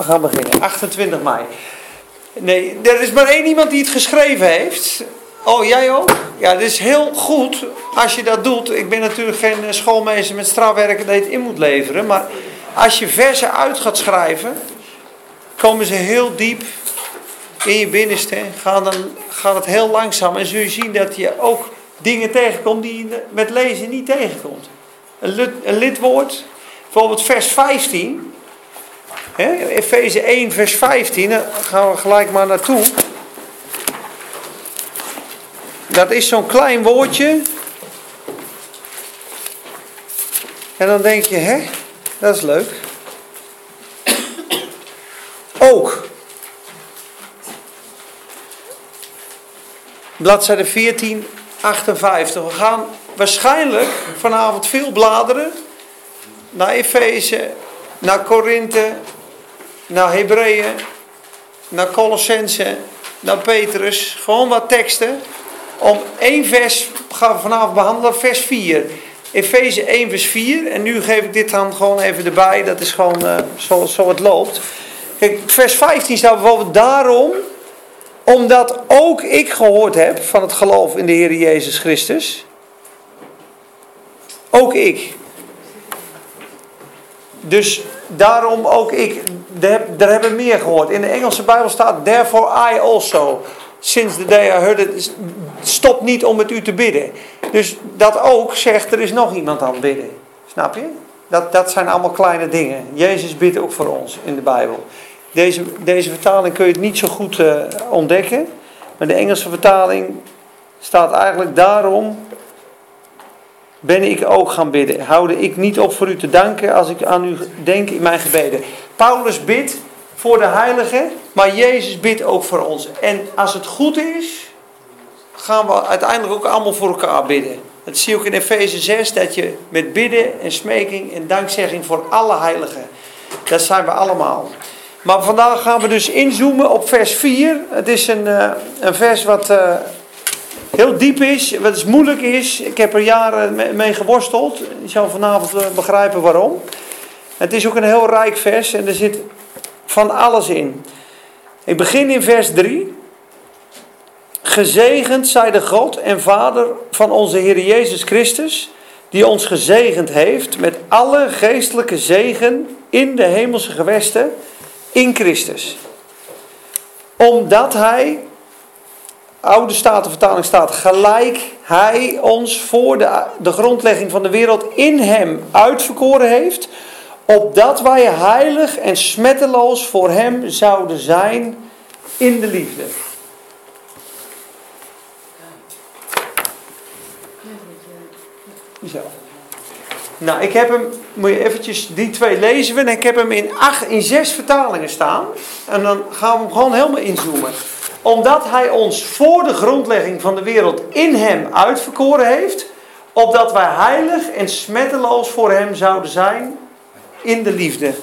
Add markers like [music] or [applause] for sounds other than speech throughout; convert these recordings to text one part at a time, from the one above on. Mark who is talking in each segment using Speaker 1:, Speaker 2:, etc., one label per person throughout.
Speaker 1: we gaan beginnen. 28 mei. Nee, er is maar één iemand die het geschreven heeft. Oh, jij ook? Ja, het is heel goed als je dat doet. Ik ben natuurlijk geen eh, schoolmeester met strafwerken dat je het in moet leveren. Maar als je versen uit gaat schrijven, komen ze heel diep in je binnenste. Gaat, dan, gaat het heel langzaam. En zul je zien dat je ook dingen tegenkomt die je met lezen niet tegenkomt. Een, een lidwoord, bijvoorbeeld vers 15. Efeze 1, vers 15, daar gaan we gelijk maar naartoe. Dat is zo'n klein woordje. En dan denk je, hè, dat is leuk. Ook. Bladzijde 14, 58. We gaan waarschijnlijk vanavond veel bladeren naar Efeze, naar Korinthe, naar Hebreeën, naar Colossense, naar Petrus. Gewoon wat teksten. Om één vers gaan we vanavond behandelen, vers 4. Efeze 1 vers 4. En nu geef ik dit dan gewoon even erbij. Dat is gewoon uh, zo, zo het loopt. Kijk, vers 15 staat bijvoorbeeld daarom. Omdat ook ik gehoord heb van het geloof in de Heer Jezus Christus. Ook ik. Dus daarom ook ik. Daar hebben meer gehoord. In de Engelse Bijbel staat: Therefore I also. Sinds the day I heard it. Stop niet om met u te bidden. Dus dat ook zegt: er is nog iemand aan het bidden. Snap je? Dat, dat zijn allemaal kleine dingen. Jezus bidt ook voor ons in de Bijbel. Deze, deze vertaling kun je het niet zo goed uh, ontdekken. Maar de Engelse vertaling staat eigenlijk daarom ben ik ook gaan bidden. Houde ik niet op voor u te danken als ik aan u denk in mijn gebeden. Paulus bidt voor de heiligen, maar Jezus bidt ook voor ons. En als het goed is, gaan we uiteindelijk ook allemaal voor elkaar bidden. Dat zie je ook in Efeze 6, dat je met bidden en smeking en dankzegging voor alle heiligen. Dat zijn we allemaal. Maar vandaag gaan we dus inzoomen op vers 4. Het is een, uh, een vers wat uh, heel diep is, wat is moeilijk is. Ik heb er jaren mee geworsteld. Je zal vanavond uh, begrijpen waarom. Het is ook een heel rijk vers en er zit van alles in. Ik begin in vers 3. Gezegend zij de God en Vader van onze Heer Jezus Christus, die ons gezegend heeft met alle geestelijke zegen in de hemelse gewesten in Christus. Omdat Hij, oude statenvertaling staat, gelijk Hij ons voor de, de grondlegging van de wereld in Hem uitverkoren heeft, opdat wij heilig en smetteloos voor Hem zouden zijn in de liefde. Zo. Nou, ik heb hem, moet je eventjes, die twee lezen. En ik heb hem in, acht, in zes vertalingen staan. En dan gaan we hem gewoon helemaal inzoomen. Omdat hij ons voor de grondlegging van de wereld in hem uitverkoren heeft. Opdat wij heilig en smetteloos voor hem zouden zijn in de liefde.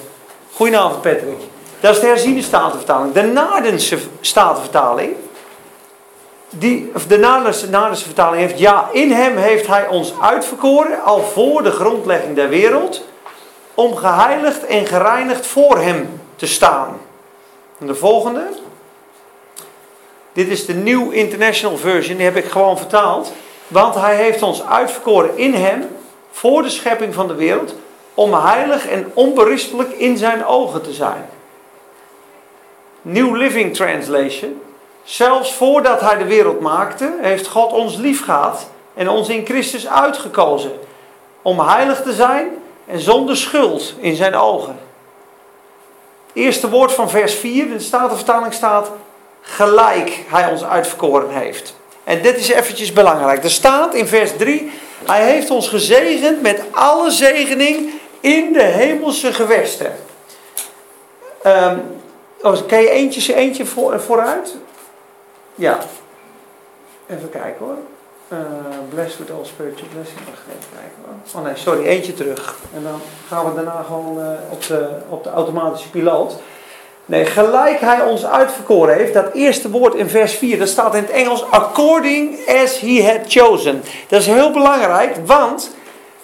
Speaker 1: Goedenavond Patrick. Dat is de herziende statenvertaling. De Naardense statenvertaling die, de Naderse vertaling heeft, ja, in hem heeft hij ons uitverkoren, al voor de grondlegging der wereld, om geheiligd en gereinigd voor hem te staan. En de volgende. Dit is de New International Version, die heb ik gewoon vertaald. Want hij heeft ons uitverkoren in hem, voor de schepping van de wereld, om heilig en onberispelijk in zijn ogen te zijn. New Living Translation. Zelfs voordat hij de wereld maakte, heeft God ons lief gehad en ons in Christus uitgekozen. Om heilig te zijn en zonder schuld in zijn ogen. Eerste woord van vers 4 in de Statenvertaling staat: gelijk hij ons uitverkoren heeft. En dit is eventjes belangrijk. Er staat in vers 3: Hij heeft ons gezegend met alle zegening in de hemelse gewesten. Um, kan je eentje, eentje voor, vooruit? Ja. Even kijken hoor. Uh, blessed with all spiritual blessing. Even kijken hoor. Oh nee, sorry, eentje terug. En dan gaan we daarna gewoon uh, op, de, op de automatische piloot. Nee, gelijk hij ons uitverkoren heeft, dat eerste woord in vers 4, dat staat in het Engels according as he had chosen. Dat is heel belangrijk, want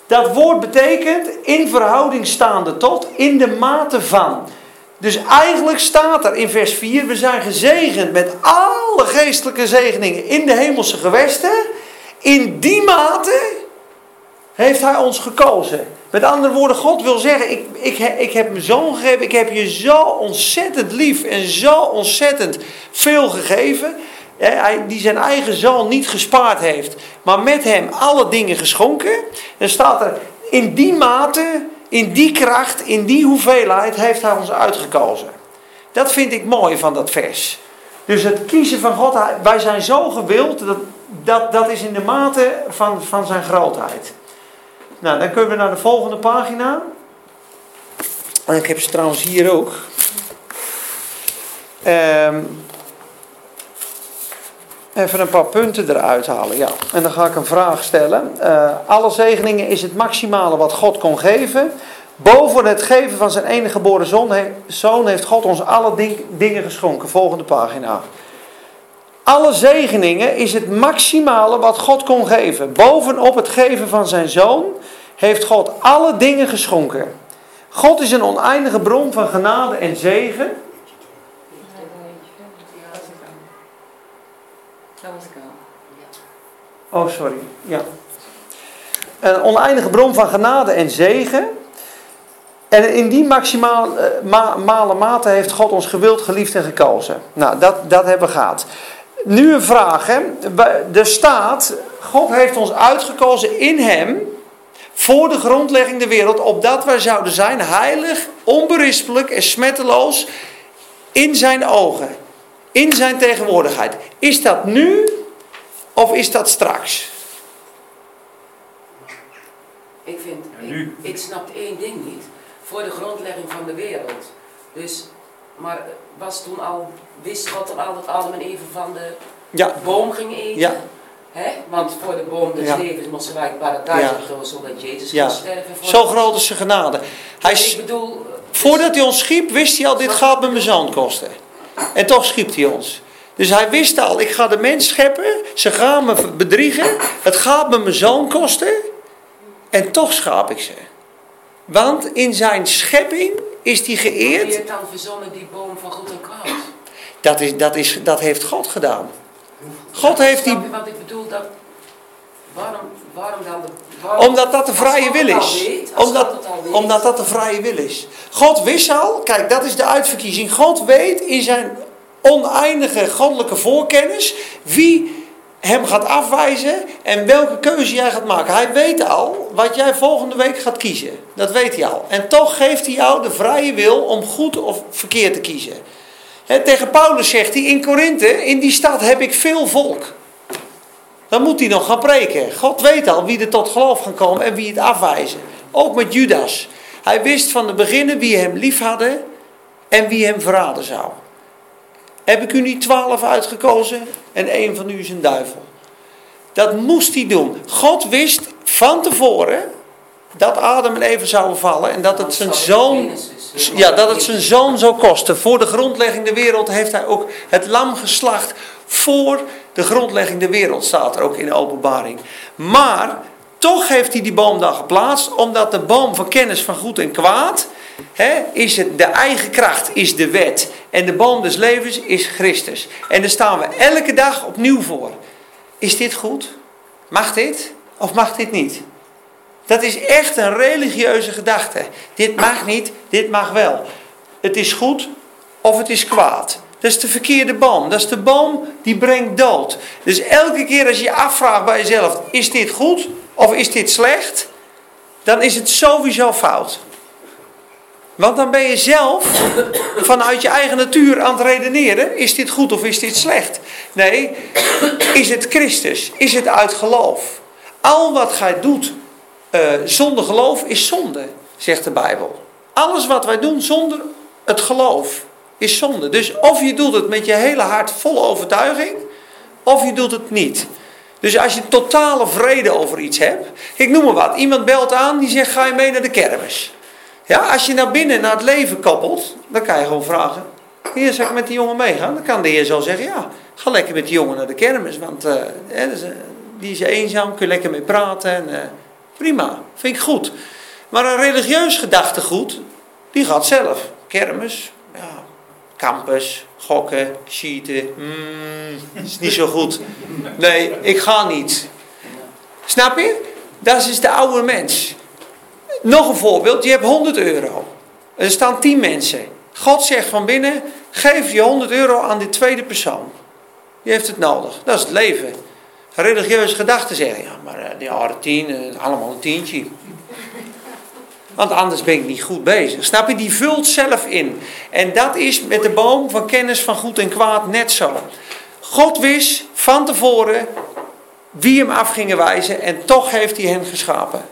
Speaker 1: dat woord betekent in verhouding staande tot, in de mate van. Dus eigenlijk staat er in vers 4: we zijn gezegend met alle geestelijke zegeningen in de hemelse gewesten. In die mate heeft Hij ons gekozen. Met andere woorden, God wil zeggen: ik, ik, ik heb mijn zoon gegeven, ik heb je zo ontzettend lief en zo ontzettend veel gegeven. Hij, die zijn eigen zoon niet gespaard heeft, maar met hem alle dingen geschonken. Dan staat er: in die mate in die kracht, in die hoeveelheid heeft hij ons uitgekozen. Dat vind ik mooi van dat vers. Dus het kiezen van God, wij zijn zo gewild, dat, dat, dat is in de mate van, van zijn grootheid. Nou, dan kunnen we naar de volgende pagina. En ik heb ze trouwens hier ook. Um, Even een paar punten eruit halen, ja. En dan ga ik een vraag stellen. Uh, alle zegeningen is het maximale wat God kon geven. Boven het geven van zijn enige geboren zoon, heeft God ons alle ding, dingen geschonken. Volgende pagina. Alle zegeningen is het maximale wat God kon geven. Bovenop het geven van zijn zoon heeft God alle dingen geschonken. God is een oneindige bron van genade en zegen. Oh, sorry. Ja. Een oneindige bron van genade en zegen. En in die maximale uh, mate heeft God ons gewild, geliefd en gekozen. Nou, dat, dat hebben we gehad. Nu een vraag. Hè. Er staat, God heeft ons uitgekozen in hem voor de grondlegging der wereld, opdat wij zouden zijn heilig, onberispelijk en smetteloos in zijn ogen. In zijn tegenwoordigheid. Is dat nu of is dat straks?
Speaker 2: Ik vind, ik, ik snap één ding niet. Voor de grondlegging van de wereld. Dus, maar was toen al, wist God al dat Adam en Eva van de ja. boom gingen eten? Ja. He? Want voor de boom des ja. levens moesten wij het paradijs ja. zodat Jezus ja. kon sterven. Voor
Speaker 1: Zo groot is zijn genade. Hij, ik bedoel, voordat hij ons schiep, wist hij al, dit gaat me mijn zoon kosten. En toch schiep hij ons. Dus hij wist al, ik ga de mens scheppen, ze gaan me bedriegen, het gaat me mijn zoon kosten. En toch schaap ik ze. Want in zijn schepping is die geëerd. Wie
Speaker 2: heeft dan verzonnen die boom van goed en kwaad?
Speaker 1: Dat, is, dat, is, dat heeft God gedaan. God heeft die.
Speaker 2: Wat ik bedoel, dat, waarom, waarom dan de,
Speaker 1: waarom, omdat dat de vrije wil is. omdat, omdat dat de vrije wil is. God wist al, kijk, dat is de uitverkiezing. God weet in zijn oneindige goddelijke voorkennis wie hem gaat afwijzen en welke keuze jij gaat maken. Hij weet al wat jij volgende week gaat kiezen. Dat weet hij al. En toch geeft hij jou de vrije wil om goed of verkeerd te kiezen. tegen Paulus zegt hij in Korinthe, in die stad heb ik veel volk. Dan moet hij nog gaan preken. God weet al wie er tot geloof gaan komen en wie het afwijzen. Ook met Judas. Hij wist van de beginnen wie hem lief hadden en wie hem verraden zou. Heb ik u niet twaalf uitgekozen en één van u is een duivel? Dat moest hij doen. God wist van tevoren dat Adam en Eva zouden vallen en dat het zijn zoon, ja, dat het zijn zoon zou kosten. Voor de grondlegging der wereld heeft hij ook het lam geslacht. Voor de grondlegging der wereld staat er ook in de openbaring. Maar toch heeft hij die boom dan geplaatst, omdat de boom van kennis van goed en kwaad is de eigen kracht, is de wet. En de boom des levens is Christus. En daar staan we elke dag opnieuw voor. Is dit goed? Mag dit? Of mag dit niet? Dat is echt een religieuze gedachte. Dit mag niet, dit mag wel. Het is goed of het is kwaad. Dat is de verkeerde boom. Dat is de boom die brengt dood. Dus elke keer als je je afvraagt bij jezelf: is dit goed of is dit slecht? Dan is het sowieso fout. Want dan ben je zelf vanuit je eigen natuur aan het redeneren: is dit goed of is dit slecht? Nee, is het Christus? Is het uit geloof? Al wat gij doet uh, zonder geloof is zonde, zegt de Bijbel. Alles wat wij doen zonder het geloof is zonde. Dus of je doet het met je hele hart vol overtuiging, of je doet het niet. Dus als je totale vrede over iets hebt. Ik noem maar wat. Iemand belt aan die zegt: ga je mee naar de kermis? Ja, als je naar binnen, naar het leven koppelt, dan kan je gewoon vragen. Heer, zeg ik met die jongen meegaan? Dan kan de heer zo zeggen, ja, ga lekker met die jongen naar de kermis. Want uh, die is eenzaam, kun je lekker mee praten. En, uh, prima, vind ik goed. Maar een religieus gedachtegoed, die gaat zelf. Kermis, ja, campus, gokken, cheaten. Mm, is niet zo goed. Nee, ik ga niet. Snap je? Dat is de oude mens. Nog een voorbeeld. Je hebt 100 euro. Er staan 10 mensen. God zegt van binnen, geef je 100 euro aan die tweede persoon. Die heeft het nodig. Dat is het leven. Religieuze gedachten zeggen, ja, maar eh, die oude tien, eh, allemaal een tientje. Want anders ben ik niet goed bezig. Snap je? Die vult zelf in. En dat is met de boom van kennis van goed en kwaad net zo. God wist van tevoren wie hem af gingen wijzen en toch heeft hij hen geschapen.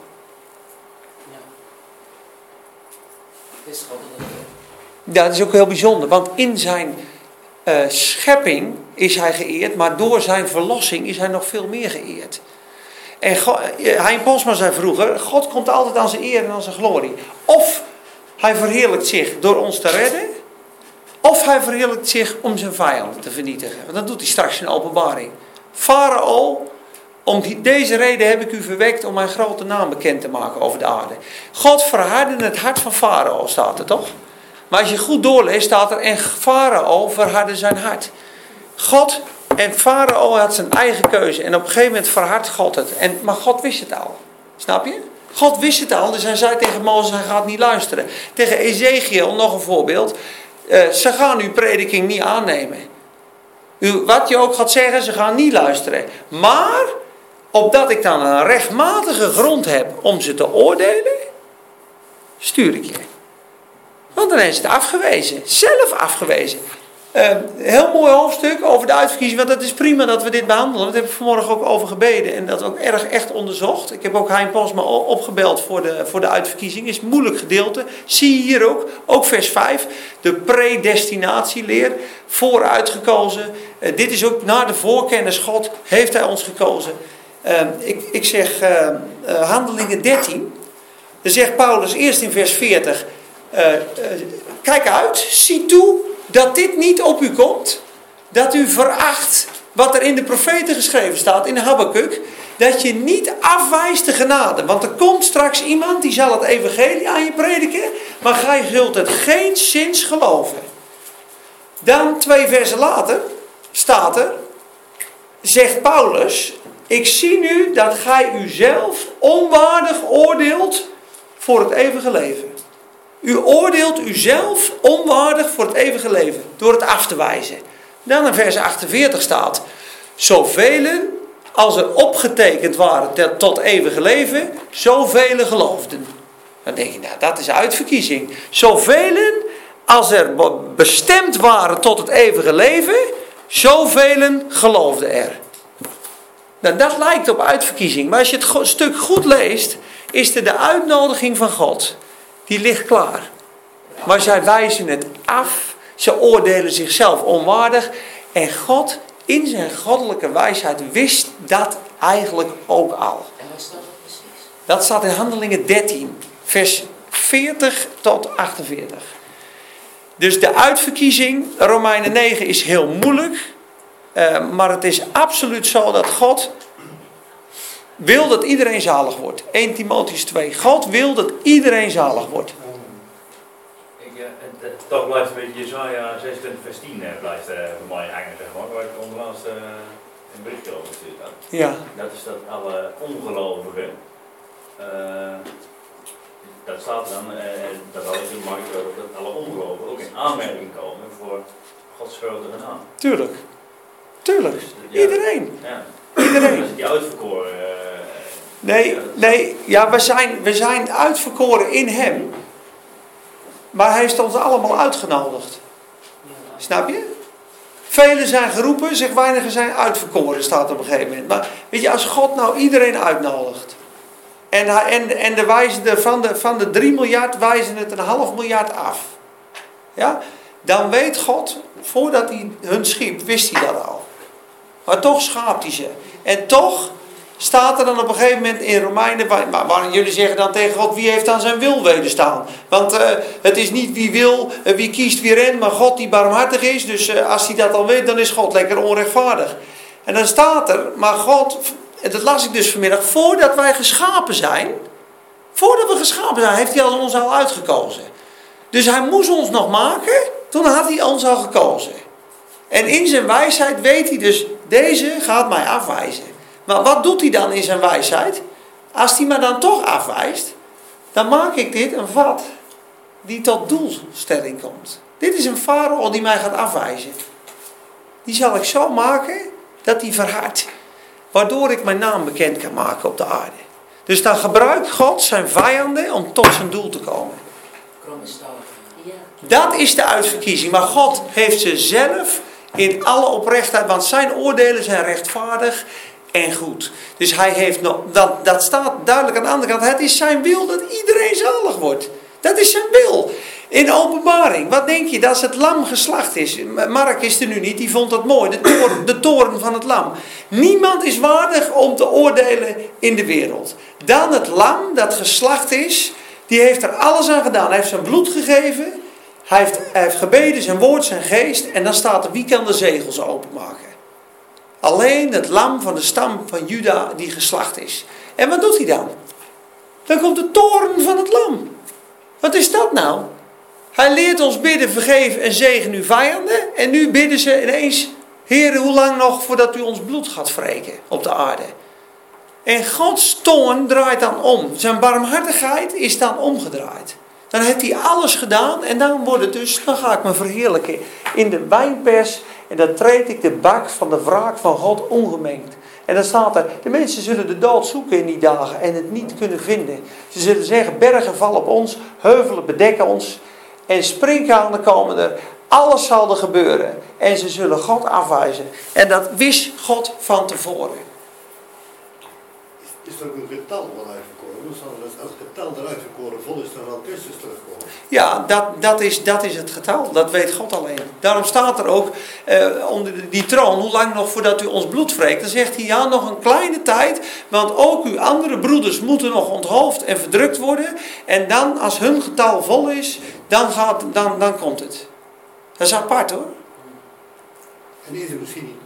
Speaker 1: Dat is ook heel bijzonder, want in zijn uh, schepping is hij geëerd, maar door zijn verlossing is hij nog veel meer geëerd. En God, eh, Hein Posma zei vroeger: God komt altijd aan zijn eer en aan zijn glorie. Of hij verheerlijkt zich door ons te redden, of hij verheerlijkt zich om zijn vijanden te vernietigen. Want dat doet hij straks in openbaring. Farao, om deze reden heb ik u verwekt om mijn grote naam bekend te maken over de aarde. God verhardde het hart van Farao, staat er toch? Maar als je goed doorleest, staat er: En Farao verhardde zijn hart. God en Farao had zijn eigen keuze. En op een gegeven moment verhardt God het. En, maar God wist het al. Snap je? God wist het al, dus hij zei tegen Mozes, hij gaat niet luisteren. Tegen Ezekiel, nog een voorbeeld. Uh, ze gaan uw prediking niet aannemen. U, wat je ook gaat zeggen, ze gaan niet luisteren. Maar, opdat ik dan een rechtmatige grond heb om ze te oordelen, stuur ik je. Want dan is het afgewezen. Zelf afgewezen. Uh, heel mooi hoofdstuk over de uitverkiezing. Want het is prima dat we dit behandelen. Dat heb ik vanmorgen ook over gebeden. En dat ook erg echt onderzocht. Ik heb ook Hein Posma opgebeld voor de, voor de uitverkiezing. Is een moeilijk gedeelte. Zie je hier ook. Ook vers 5. De predestinatieleer. Vooruitgekozen. Uh, dit is ook naar de voorkennis God. Heeft hij ons gekozen. Uh, ik, ik zeg handelingen 13. Dan zegt Paulus eerst in vers 40. Kijk uit. Zie toe dat dit niet op u komt. Dat u veracht wat er in de profeten geschreven staat, in Habakkuk. Dat je niet afwijst de genade. Want er komt straks iemand die zal het evangelie aan je prediken. Maar gij zult het geen zins geloven. Dan twee versen later staat er, zegt Paulus, ik zie nu dat gij uzelf onwaardig oordeelt voor het eeuwige leven. U oordeelt uzelf onwaardig voor het eeuwige leven door het af te wijzen. Dan in vers 48 staat: Zoveel als er opgetekend waren tot eeuwige leven, zoveel geloofden. Dan denk je, nou dat is uitverkiezing. Zoveel als er bestemd waren tot het eeuwige leven, zoveel geloofden er. Nou, dat lijkt op uitverkiezing. Maar als je het stuk goed leest, is er de uitnodiging van God die ligt klaar. Maar zij wijzen het af. Ze oordelen zichzelf onwaardig. En God, in zijn goddelijke wijsheid, wist dat eigenlijk ook al. En wat staat dat precies? Dat staat in Handelingen 13, vers 40 tot 48. Dus de uitverkiezing, Romeinen 9, is heel moeilijk. Uh, maar het is absoluut zo dat God wil dat iedereen zalig wordt. 1 Timotheus 2. God wil dat iedereen zalig wordt.
Speaker 3: Ik, uh, het, toch blijft een beetje Jezaja 26 vers 10 uh, blijft uh, voor mij hangen, zeg maar. Waar ik onderlaatst uh, een berichtje over had.
Speaker 1: Ja.
Speaker 3: Dat is dat alle ongelovigen, dat staat dan, dat al in de markt dat alle ongelovigen ook in aanmerking komen voor Gods grotere naam.
Speaker 1: Tuurlijk. Tuurlijk. Dus, ja, Iedereen. Ja. Iedereen.
Speaker 3: die uitverkoren.
Speaker 1: Nee, nee, ja, we zijn, we zijn uitverkoren in Hem. Maar Hij heeft ons allemaal uitgenodigd. Snap je? Velen zijn geroepen, zeg weinigen zijn uitverkoren, staat op een gegeven moment. Maar weet je, als God nou iedereen uitnodigt. En, en, en de wijzen van, de, van de 3 miljard wijzen het een half miljard af. Ja? Dan weet God, voordat hij hun schiep, wist hij dat al. Maar toch schaapt hij ze. En toch staat er dan op een gegeven moment in Romeinen, waar, waar jullie zeggen dan tegen God, wie heeft dan zijn wil wederstaan? Want uh, het is niet wie wil, uh, wie kiest wie rent, maar God die barmhartig is. Dus uh, als hij dat al weet, dan is God lekker onrechtvaardig. En dan staat er, maar God, en dat las ik dus vanmiddag, voordat wij geschapen zijn, voordat we geschapen zijn, heeft hij ons al uitgekozen. Dus hij moest ons nog maken Toen had hij ons al gekozen. En in zijn wijsheid weet hij dus, deze gaat mij afwijzen. Maar wat doet hij dan in zijn wijsheid? Als hij me dan toch afwijst, dan maak ik dit een vat die tot doelstelling komt. Dit is een farao die mij gaat afwijzen. Die zal ik zo maken dat hij verhardt. Waardoor ik mijn naam bekend kan maken op de aarde. Dus dan gebruikt God zijn vijanden om tot zijn doel te komen. Dat is de uitverkiezing. Maar God heeft ze zelf in alle oprechtheid, want zijn oordelen zijn rechtvaardig en goed. Dus hij heeft nog, dat, dat staat duidelijk aan de andere kant. Het is zijn wil dat iedereen zalig wordt. Dat is zijn wil. In openbaring, wat denk je? Dat het lam geslacht is. Mark is er nu niet, die vond dat mooi. De toren, de toren van het lam. Niemand is waardig om te oordelen in de wereld. Dan het lam dat geslacht is, die heeft er alles aan gedaan. Hij heeft zijn bloed gegeven. Hij heeft, gebeden, zijn woord, zijn geest. En dan staat er, wie kan de zegels openmaken? Alleen het lam van de stam van Juda die geslacht is. En wat doet hij dan? Dan komt de toren van het lam. Wat is dat nou? Hij leert ons bidden, vergeef en zegen uw vijanden. En nu bidden ze ineens, Heer, hoe lang nog voordat u ons bloed gaat wreken op de aarde? En Gods toorn draait dan om. Zijn barmhartigheid is dan omgedraaid. Dan heeft hij alles gedaan en dan wordt het dus, dan ga ik me verheerlijken in de wijnpers en dan treed ik de bak van de wraak van God ongemengd. En dan staat er, de mensen zullen de dood zoeken in die dagen en het niet kunnen vinden. Ze zullen zeggen, bergen vallen op ons, heuvelen bedekken ons en springkanen komen er. Alles zal er gebeuren en ze zullen God afwijzen. En dat wist God van tevoren.
Speaker 4: Is er ook een getal wat Als het getal eruit gekoren vol is, dan zal Christus terugkomen.
Speaker 1: Ja, dat, dat, is, dat is het getal. Dat weet God alleen. Daarom staat er ook eh, onder die troon, hoe lang nog voordat u ons bloed wreekt. Dan zegt hij, ja, nog een kleine tijd. Want ook uw andere broeders moeten nog onthoofd en verdrukt worden. En dan, als hun getal vol is, dan, gaat, dan, dan komt het. Dat is apart hoor.
Speaker 4: En deze misschien niet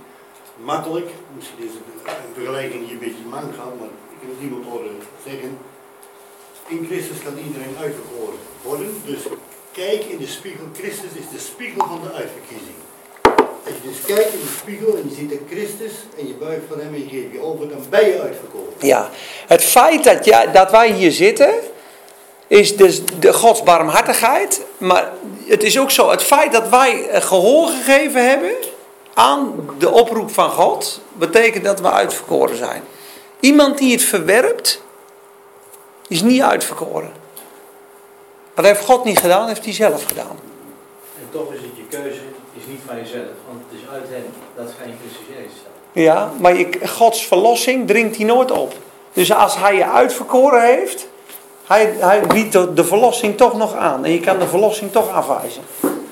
Speaker 4: makkelijk. Misschien is het een vergelijking die een beetje man gaat, maar ik heb iemand horen zeggen. In Christus kan iedereen uitverkoren worden. Dus kijk in de spiegel. Christus is de spiegel van de uitverkiezing. Als je dus kijkt in de spiegel en je ziet de Christus en je buigt van hem en je geeft je over, dan ben je uitverkoren.
Speaker 1: Ja, het feit dat, ja, dat wij hier zitten, is dus de Gods barmhartigheid. Maar het is ook zo, het feit dat wij gehoor gegeven hebben aan de oproep van God, betekent dat we uitverkoren zijn. Iemand die het verwerpt, is niet uitverkoren. Wat heeft God niet gedaan, heeft hij zelf gedaan.
Speaker 5: En toch is het je keuze, is niet van jezelf, want het is uit hem dat geen Christus Jezus
Speaker 1: Ja, maar je, Gods verlossing dringt hij nooit op. Dus als hij je uitverkoren heeft, hij, hij biedt de verlossing toch nog aan. En je kan de verlossing toch afwijzen.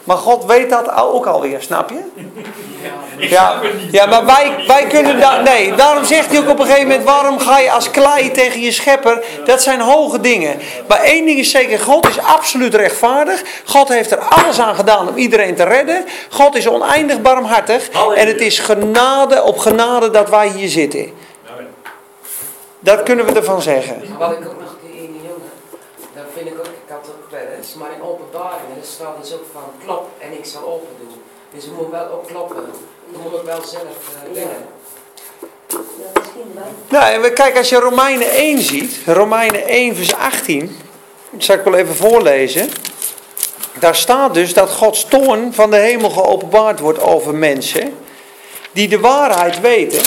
Speaker 1: Maar God weet dat ook alweer, snap je? [laughs] Ja, ja maar wij, wij kunnen dat. Nee, daarom zegt hij ook op een gegeven moment: waarom ga je als klei tegen je schepper? Dat zijn hoge dingen. Maar één ding is zeker: God is absoluut rechtvaardig. God heeft er alles aan gedaan om iedereen te redden. God is oneindig barmhartig. En het is genade op genade dat wij hier zitten. Dat kunnen we ervan zeggen.
Speaker 2: Wat ik ook nog een keer in jongen, dat vind ik ook, ik had ook wel eens, maar in openbaringen staat dus ook van klop en ik zal open doen. Dus we moeten wel ook kloppen. We ook wel zelf winnen.
Speaker 1: Nou, kijk, als je Romeinen 1 ziet, Romeinen 1 vers 18, dat zal ik wel even voorlezen. Daar staat dus dat Gods toorn van de hemel geopenbaard wordt over mensen die de waarheid weten,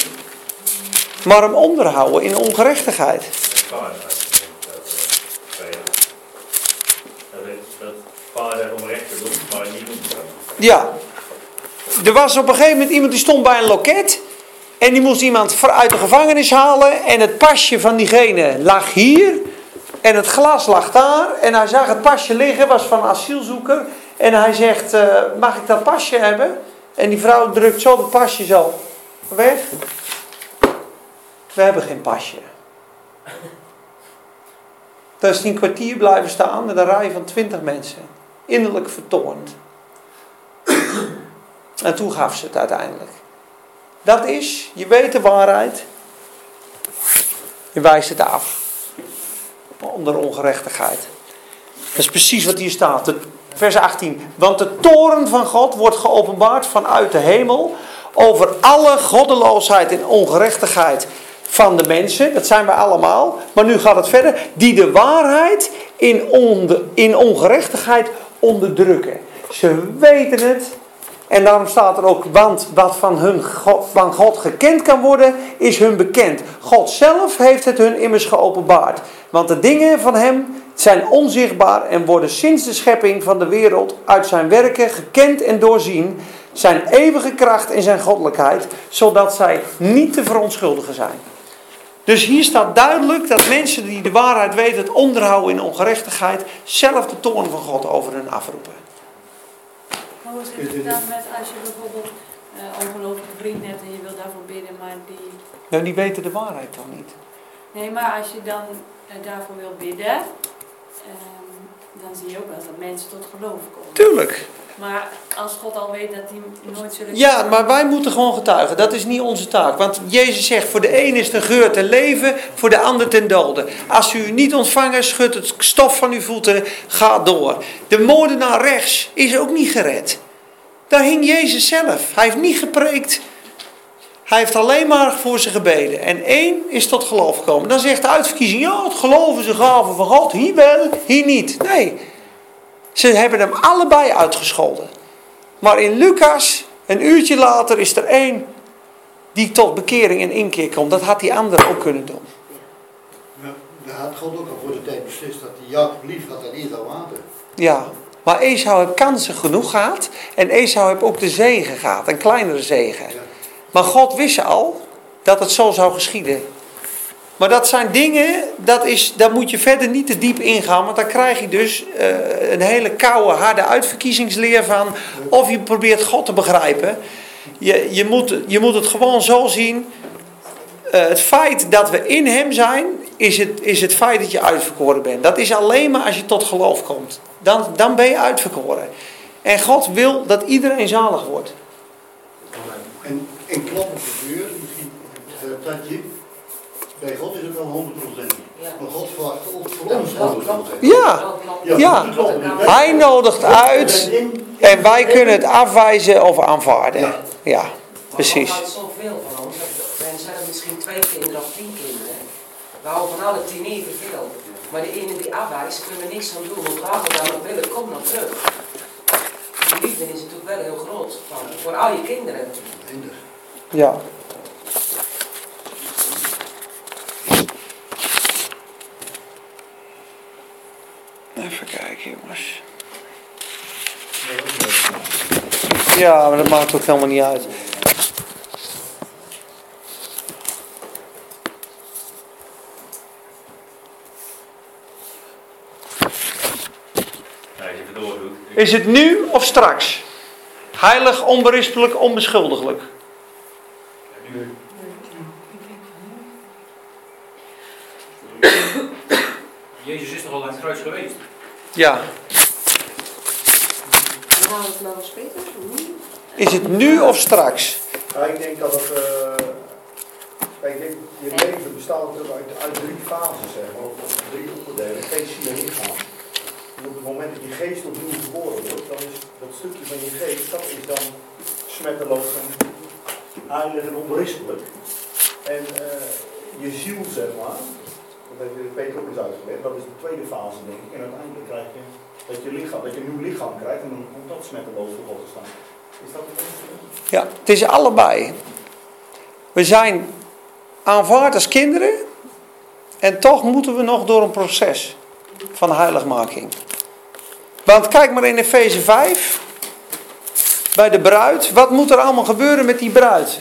Speaker 1: maar hem onderhouden in ongerechtigheid. Ja, er was op een gegeven moment iemand die stond bij een loket. En die moest iemand uit de gevangenis halen. En het pasje van diegene lag hier. En het glas lag daar. En hij zag het pasje liggen, was van asielzoeker. En hij zegt, uh, mag ik dat pasje hebben? En die vrouw drukt zo het pasje zo weg. We hebben geen pasje. Daar is hij een kwartier blijven staan met een rij van twintig mensen. Innerlijk vertoornd. En toen gaf ze het uiteindelijk. Dat is, je weet de waarheid. Je wijst het af. Onder ongerechtigheid. Dat is precies wat hier staat. Vers 18. Want de toren van God wordt geopenbaard vanuit de hemel over alle goddeloosheid en ongerechtigheid van de mensen. Dat zijn wij allemaal. Maar nu gaat het verder. Die de waarheid in, in ongerechtigheid onderdrukken. Ze weten het. En daarom staat er ook, want wat van, hun, van God gekend kan worden, is hun bekend. God zelf heeft het hun immers geopenbaard. Want de dingen van hem zijn onzichtbaar en worden sinds de schepping van de wereld uit zijn werken gekend en doorzien. Zijn eeuwige kracht en zijn goddelijkheid, zodat zij niet te verontschuldigen zijn. Dus hier staat duidelijk dat mensen die de waarheid weten, het onderhouden in ongerechtigheid, zelf de toorn van God over hun afroepen.
Speaker 6: Hoe het dan met als je bijvoorbeeld uh, ongelovige vriend hebt en je wil daarvoor bidden, maar die...
Speaker 1: Nou, die weten de waarheid dan niet.
Speaker 6: Nee, maar als je dan uh, daarvoor wil bidden, uh, dan zie je ook wel dat mensen tot geloof komen.
Speaker 1: Tuurlijk.
Speaker 6: Maar als God al weet dat die nooit zullen...
Speaker 1: Ja, maar wij moeten gewoon getuigen. Dat is niet onze taak. Want Jezus zegt, voor de een is de geur ten leven, voor de ander ten dode. Als u niet ontvangen, schud het stof van uw voeten, ga door. De moordenaar rechts is ook niet gered. Daar hing Jezus zelf. Hij heeft niet gepreekt. Hij heeft alleen maar voor ze gebeden. En één is tot geloof gekomen. Dan zegt de uitverkiezing, ja, het geloven ze gaven van God. Hier wel, hier niet. Nee, ze hebben hem allebei uitgescholden. Maar in Lucas, een uurtje later, is er één die tot bekering en inkeer komt. Dat had die andere ook kunnen doen.
Speaker 4: Ja, daar had God ook al voor de tijd beslist dat hij Jacob lief had en Esau water.
Speaker 1: Ja, maar Esau heeft kansen genoeg gehad. En Esau heeft ook de zegen gehad, een kleinere zegen. Maar God wist al dat het zo zou geschieden. Maar dat zijn dingen, dat is, daar moet je verder niet te diep ingaan. Want dan krijg je dus uh, een hele koude, harde uitverkiezingsleer van. Of je probeert God te begrijpen. Je, je, moet, je moet het gewoon zo zien. Uh, het feit dat we in Hem zijn, is het, is het feit dat je uitverkoren bent. Dat is alleen maar als je tot geloof komt. Dan, dan ben je uitverkoren. En God wil dat iedereen zalig wordt.
Speaker 4: En, en klop op de deur, misschien dat je bij God is het wel 100%. Maar God verwacht voor ons 100%.
Speaker 1: Ja, ja. Hij nodigt uit en wij kunnen het afwijzen of aanvaarden. Ja, precies.
Speaker 2: Maar zoveel van ons. We zijn misschien twee kinderen of tien kinderen. We houden van alle tien evenveel. Maar de ene die afwijst, kunnen we niks aan doen. Want later dan nog willen, kom nog terug. Die liefde is natuurlijk wel heel groot. Voor al je kinderen.
Speaker 1: Ja. Even kijken, jongens. Ja, maar dat maakt ook helemaal niet uit. Is het nu of straks? Heilig, onberispelijk, onbeschuldigelijk. [clears throat]
Speaker 5: Jezus is toch al aan het kruis geweest?
Speaker 1: Ja. Is het nu of straks?
Speaker 7: Ja, ik denk dat het. Uh, kijk, denk, je leven bestaat uit, uit drie fases, zeg maar, of drie onderdelen: geest, ziel en lichaam. En op het moment dat je geest opnieuw geboren wordt, dan is dat stukje van je geest, dat is dan smetteloos en heilig en onberispelijk. En uh, je ziel, zeg maar, dat heeft Peter ook eens uitgelegd. Dat is de tweede fase, denk ik. En uiteindelijk krijg je dat je, lichaam, dat je een nieuw lichaam krijgt en dan komt dat smetteloos voor God te staan. Is dat het
Speaker 1: Ja, het is allebei. We zijn aanvaard als kinderen en toch moeten we nog door een proces van heiligmaking. Want kijk maar in Efeze 5, bij de bruid. Wat moet er allemaal gebeuren met die bruid?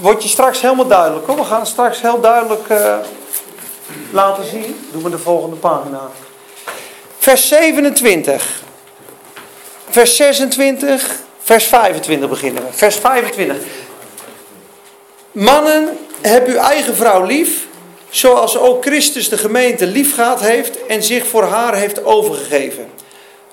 Speaker 1: Wordt je straks helemaal duidelijk. Hoor. We gaan straks heel duidelijk uh, laten zien. Doen we de volgende pagina. Vers 27. Vers 26. Vers 25 beginnen we. Vers 25. Mannen, heb uw eigen vrouw lief. Zoals ook Christus de gemeente lief gehad heeft en zich voor haar heeft overgegeven.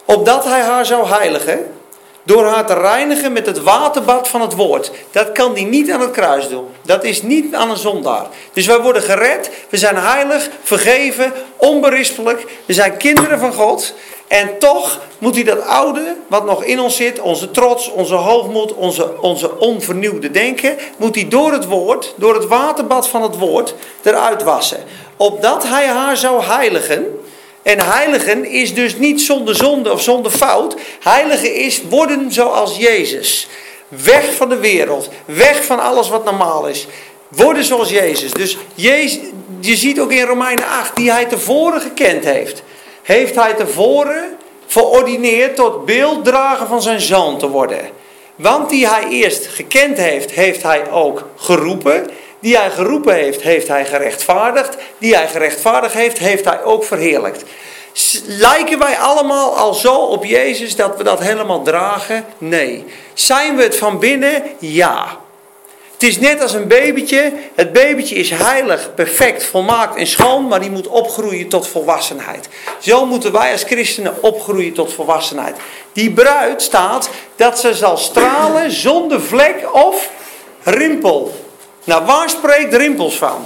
Speaker 1: Opdat hij haar zou heiligen Door haar te reinigen met het waterbad van het woord. Dat kan hij niet aan het kruis doen. Dat is niet aan een zondaar. Dus wij worden gered. We zijn heilig, vergeven, onberispelijk. We zijn kinderen van God. En toch moet hij dat oude, wat nog in ons zit, onze trots, onze hoogmoed, onze, onze onvernieuwde denken, moet hij door het woord, door het waterbad van het woord, eruit wassen. Opdat hij haar zou heiligen. En heiligen is dus niet zonder zonde of zonder fout. Heiligen is worden zoals Jezus. Weg van de wereld. Weg van alles wat normaal is. Worden zoals Jezus. Dus Jezus, je ziet ook in Romeinen 8, die hij tevoren gekend heeft heeft hij tevoren verordineerd tot beelddrager van zijn zoon te worden. Want die hij eerst gekend heeft, heeft hij ook geroepen. Die hij geroepen heeft, heeft hij gerechtvaardigd. Die hij gerechtvaardigd heeft, heeft hij ook verheerlijkt. Lijken wij allemaal al zo op Jezus dat we dat helemaal dragen? Nee. Zijn we het van binnen? Ja. Het is net als een babytje. Het babytje is heilig, perfect, volmaakt en schoon, maar die moet opgroeien tot volwassenheid. Zo moeten wij als christenen opgroeien tot volwassenheid. Die bruid staat dat ze zal stralen zonder vlek of rimpel. Nou, waar spreekt rimpels van?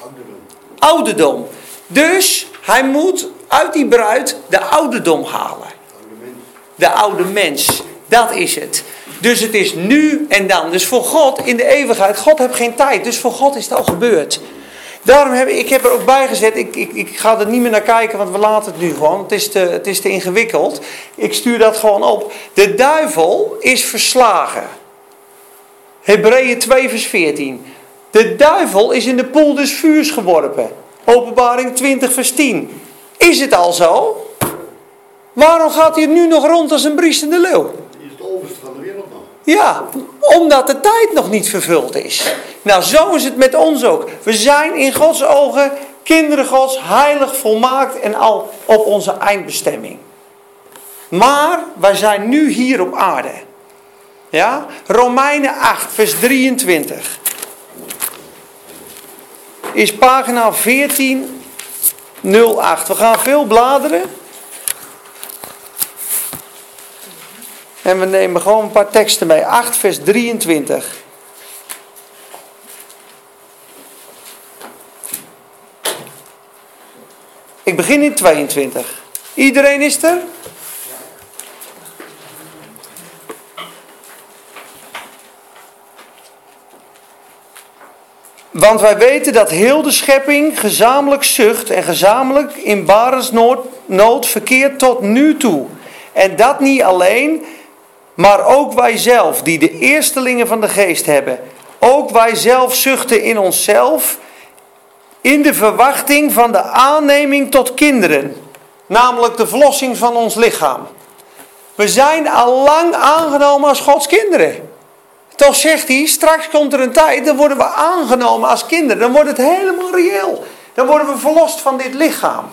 Speaker 1: Ouderdom. Ouderdom. Dus hij moet uit die bruid de ouderdom halen. De oude mens. Dat is het. Dus het is nu en dan. Dus voor God in de eeuwigheid. God heeft geen tijd. Dus voor God is het al gebeurd. Daarom heb ik, ik heb er ook bij gezet. Ik, ik, ik ga er niet meer naar kijken, want we laten het nu gewoon. Het is, te, het is te ingewikkeld. Ik stuur dat gewoon op. De duivel is verslagen. Hebreeën 2, vers 14. De duivel is in de poel des vuurs geworpen. Openbaring 20, vers 10. Is het al zo? Waarom gaat hij nu nog rond als een briesende leeuw? Ja, omdat de tijd nog niet vervuld is. Nou, zo is het met ons ook. We zijn in Gods ogen kinderen Gods, heilig, volmaakt en al op onze eindbestemming. Maar wij zijn nu hier op aarde. Ja? Romeinen 8, vers 23. Is pagina 1408. We gaan veel bladeren. En we nemen gewoon een paar teksten mee. 8 vers 23. Ik begin in 22. Iedereen is er? Want wij weten dat heel de schepping gezamenlijk zucht en gezamenlijk in barensnood verkeert tot nu toe. En dat niet alleen, maar ook wij zelf, die de eerstelingen van de geest hebben, ook wij zelf zuchten in onszelf, in de verwachting van de aanneming tot kinderen, namelijk de verlossing van ons lichaam. We zijn al lang aangenomen als Gods kinderen. Toch zegt hij, straks komt er een tijd, dan worden we aangenomen als kinderen. Dan wordt het helemaal reëel. Dan worden we verlost van dit lichaam.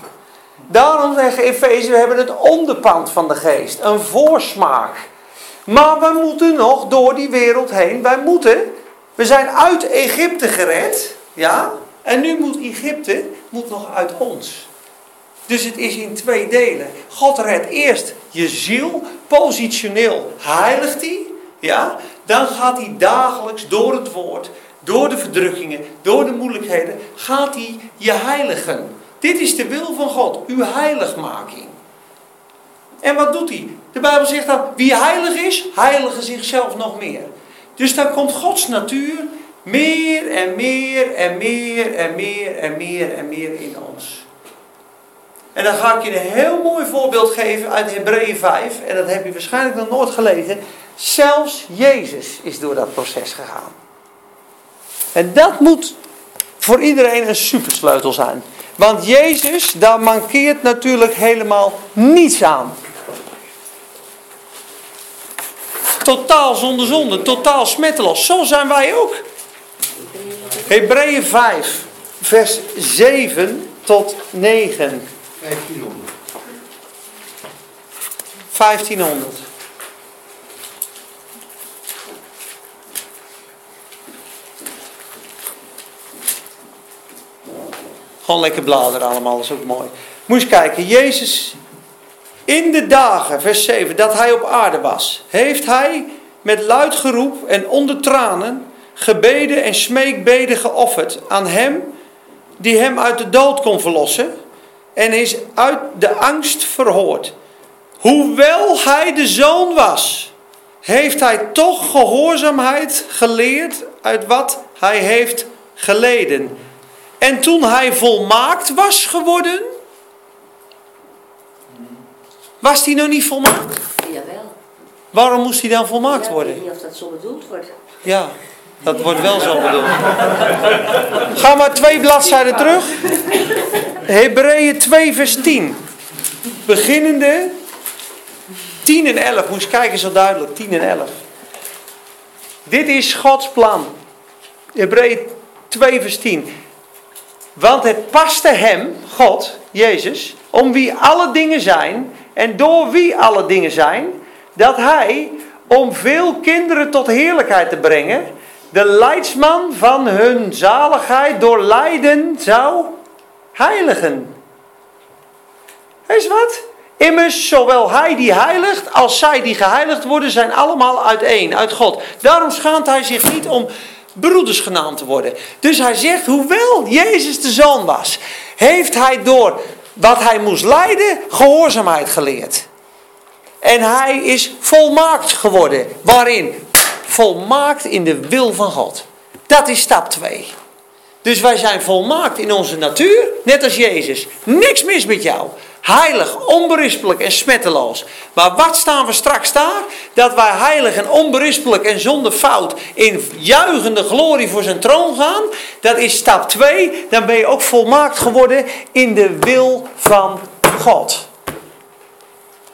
Speaker 1: Daarom zeggen Efeze, we hebben het onderpand van de geest. Een voorsmaak. Maar we moeten nog door die wereld heen. Wij moeten. We zijn uit Egypte gered. Ja. En nu moet Egypte moet nog uit ons. Dus het is in twee delen. God redt eerst je ziel. Positioneel heiligt hij. Ja. Dan gaat hij dagelijks door het woord. Door de verdrukkingen. Door de moeilijkheden. Gaat hij je heiligen. Dit is de wil van God. Uw heiligmaking. En wat doet hij? De Bijbel zegt dan, wie heilig is, heilige zichzelf nog meer. Dus dan komt Gods natuur meer en meer en meer en meer en meer en meer in ons. En dan ga ik je een heel mooi voorbeeld geven uit Hebreeën 5. En dat heb je waarschijnlijk nog nooit gelezen. Zelfs Jezus is door dat proces gegaan. En dat moet voor iedereen een supersleutel zijn. Want Jezus, daar mankeert natuurlijk helemaal niets aan. Totaal zonder zonde, totaal smetteloos. Zo zijn wij ook. Hebreeën 5, vers 7 tot 9. 1500. 1500. Gewoon lekker bladeren allemaal, dat is ook mooi. Moet je kijken, Jezus In de dagen, vers 7, dat hij op aarde was, heeft hij met luid geroep en onder tranen gebeden en smeekbeden geofferd aan hem die hem uit de dood kon verlossen en is uit de angst verhoord. Hoewel hij de zoon was, heeft hij toch gehoorzaamheid geleerd uit wat hij heeft geleden. En toen hij volmaakt was geworden, was hij nog niet volmaakt?
Speaker 8: Jawel.
Speaker 1: Waarom moest hij dan volmaakt worden?
Speaker 8: Ik weet niet of dat zo bedoeld wordt.
Speaker 1: Ja, dat wordt wel zo bedoeld. Ga maar twee bladzijden terug. Hebreeën 2 vers 10. Beginnende 10 en 11. Moest kijken zo duidelijk. 10 en 11. Dit is Gods plan. Hebreeën 2 vers 10. Want het paste hem, God, Jezus, om wie alle dingen zijn en door wie alle dingen zijn, dat hij, om veel kinderen tot heerlijkheid te brengen, de leidsman van hun zaligheid door lijden zou heiligen. Wees wat? Immers, zowel hij die heiligt als zij die geheiligd worden, zijn allemaal uiteen, uit God. Daarom schaamt hij zich niet om broeders genaamd te worden. Dus hij zegt, hoewel Jezus de zoon was, heeft hij door wat hij moest lijden, gehoorzaamheid geleerd. En hij is volmaakt geworden. Waarin? Volmaakt in de wil van God. Dat is stap 2. Dus wij zijn volmaakt in onze natuur, net als Jezus. Niks mis met jou. Heilig, onberispelijk en smetteloos. Maar wat staan we straks daar? Dat wij heilig en onberispelijk en zonder fout in juichende glorie voor zijn troon gaan. Dat is stap 2. Dan ben je ook volmaakt geworden in de wil van God.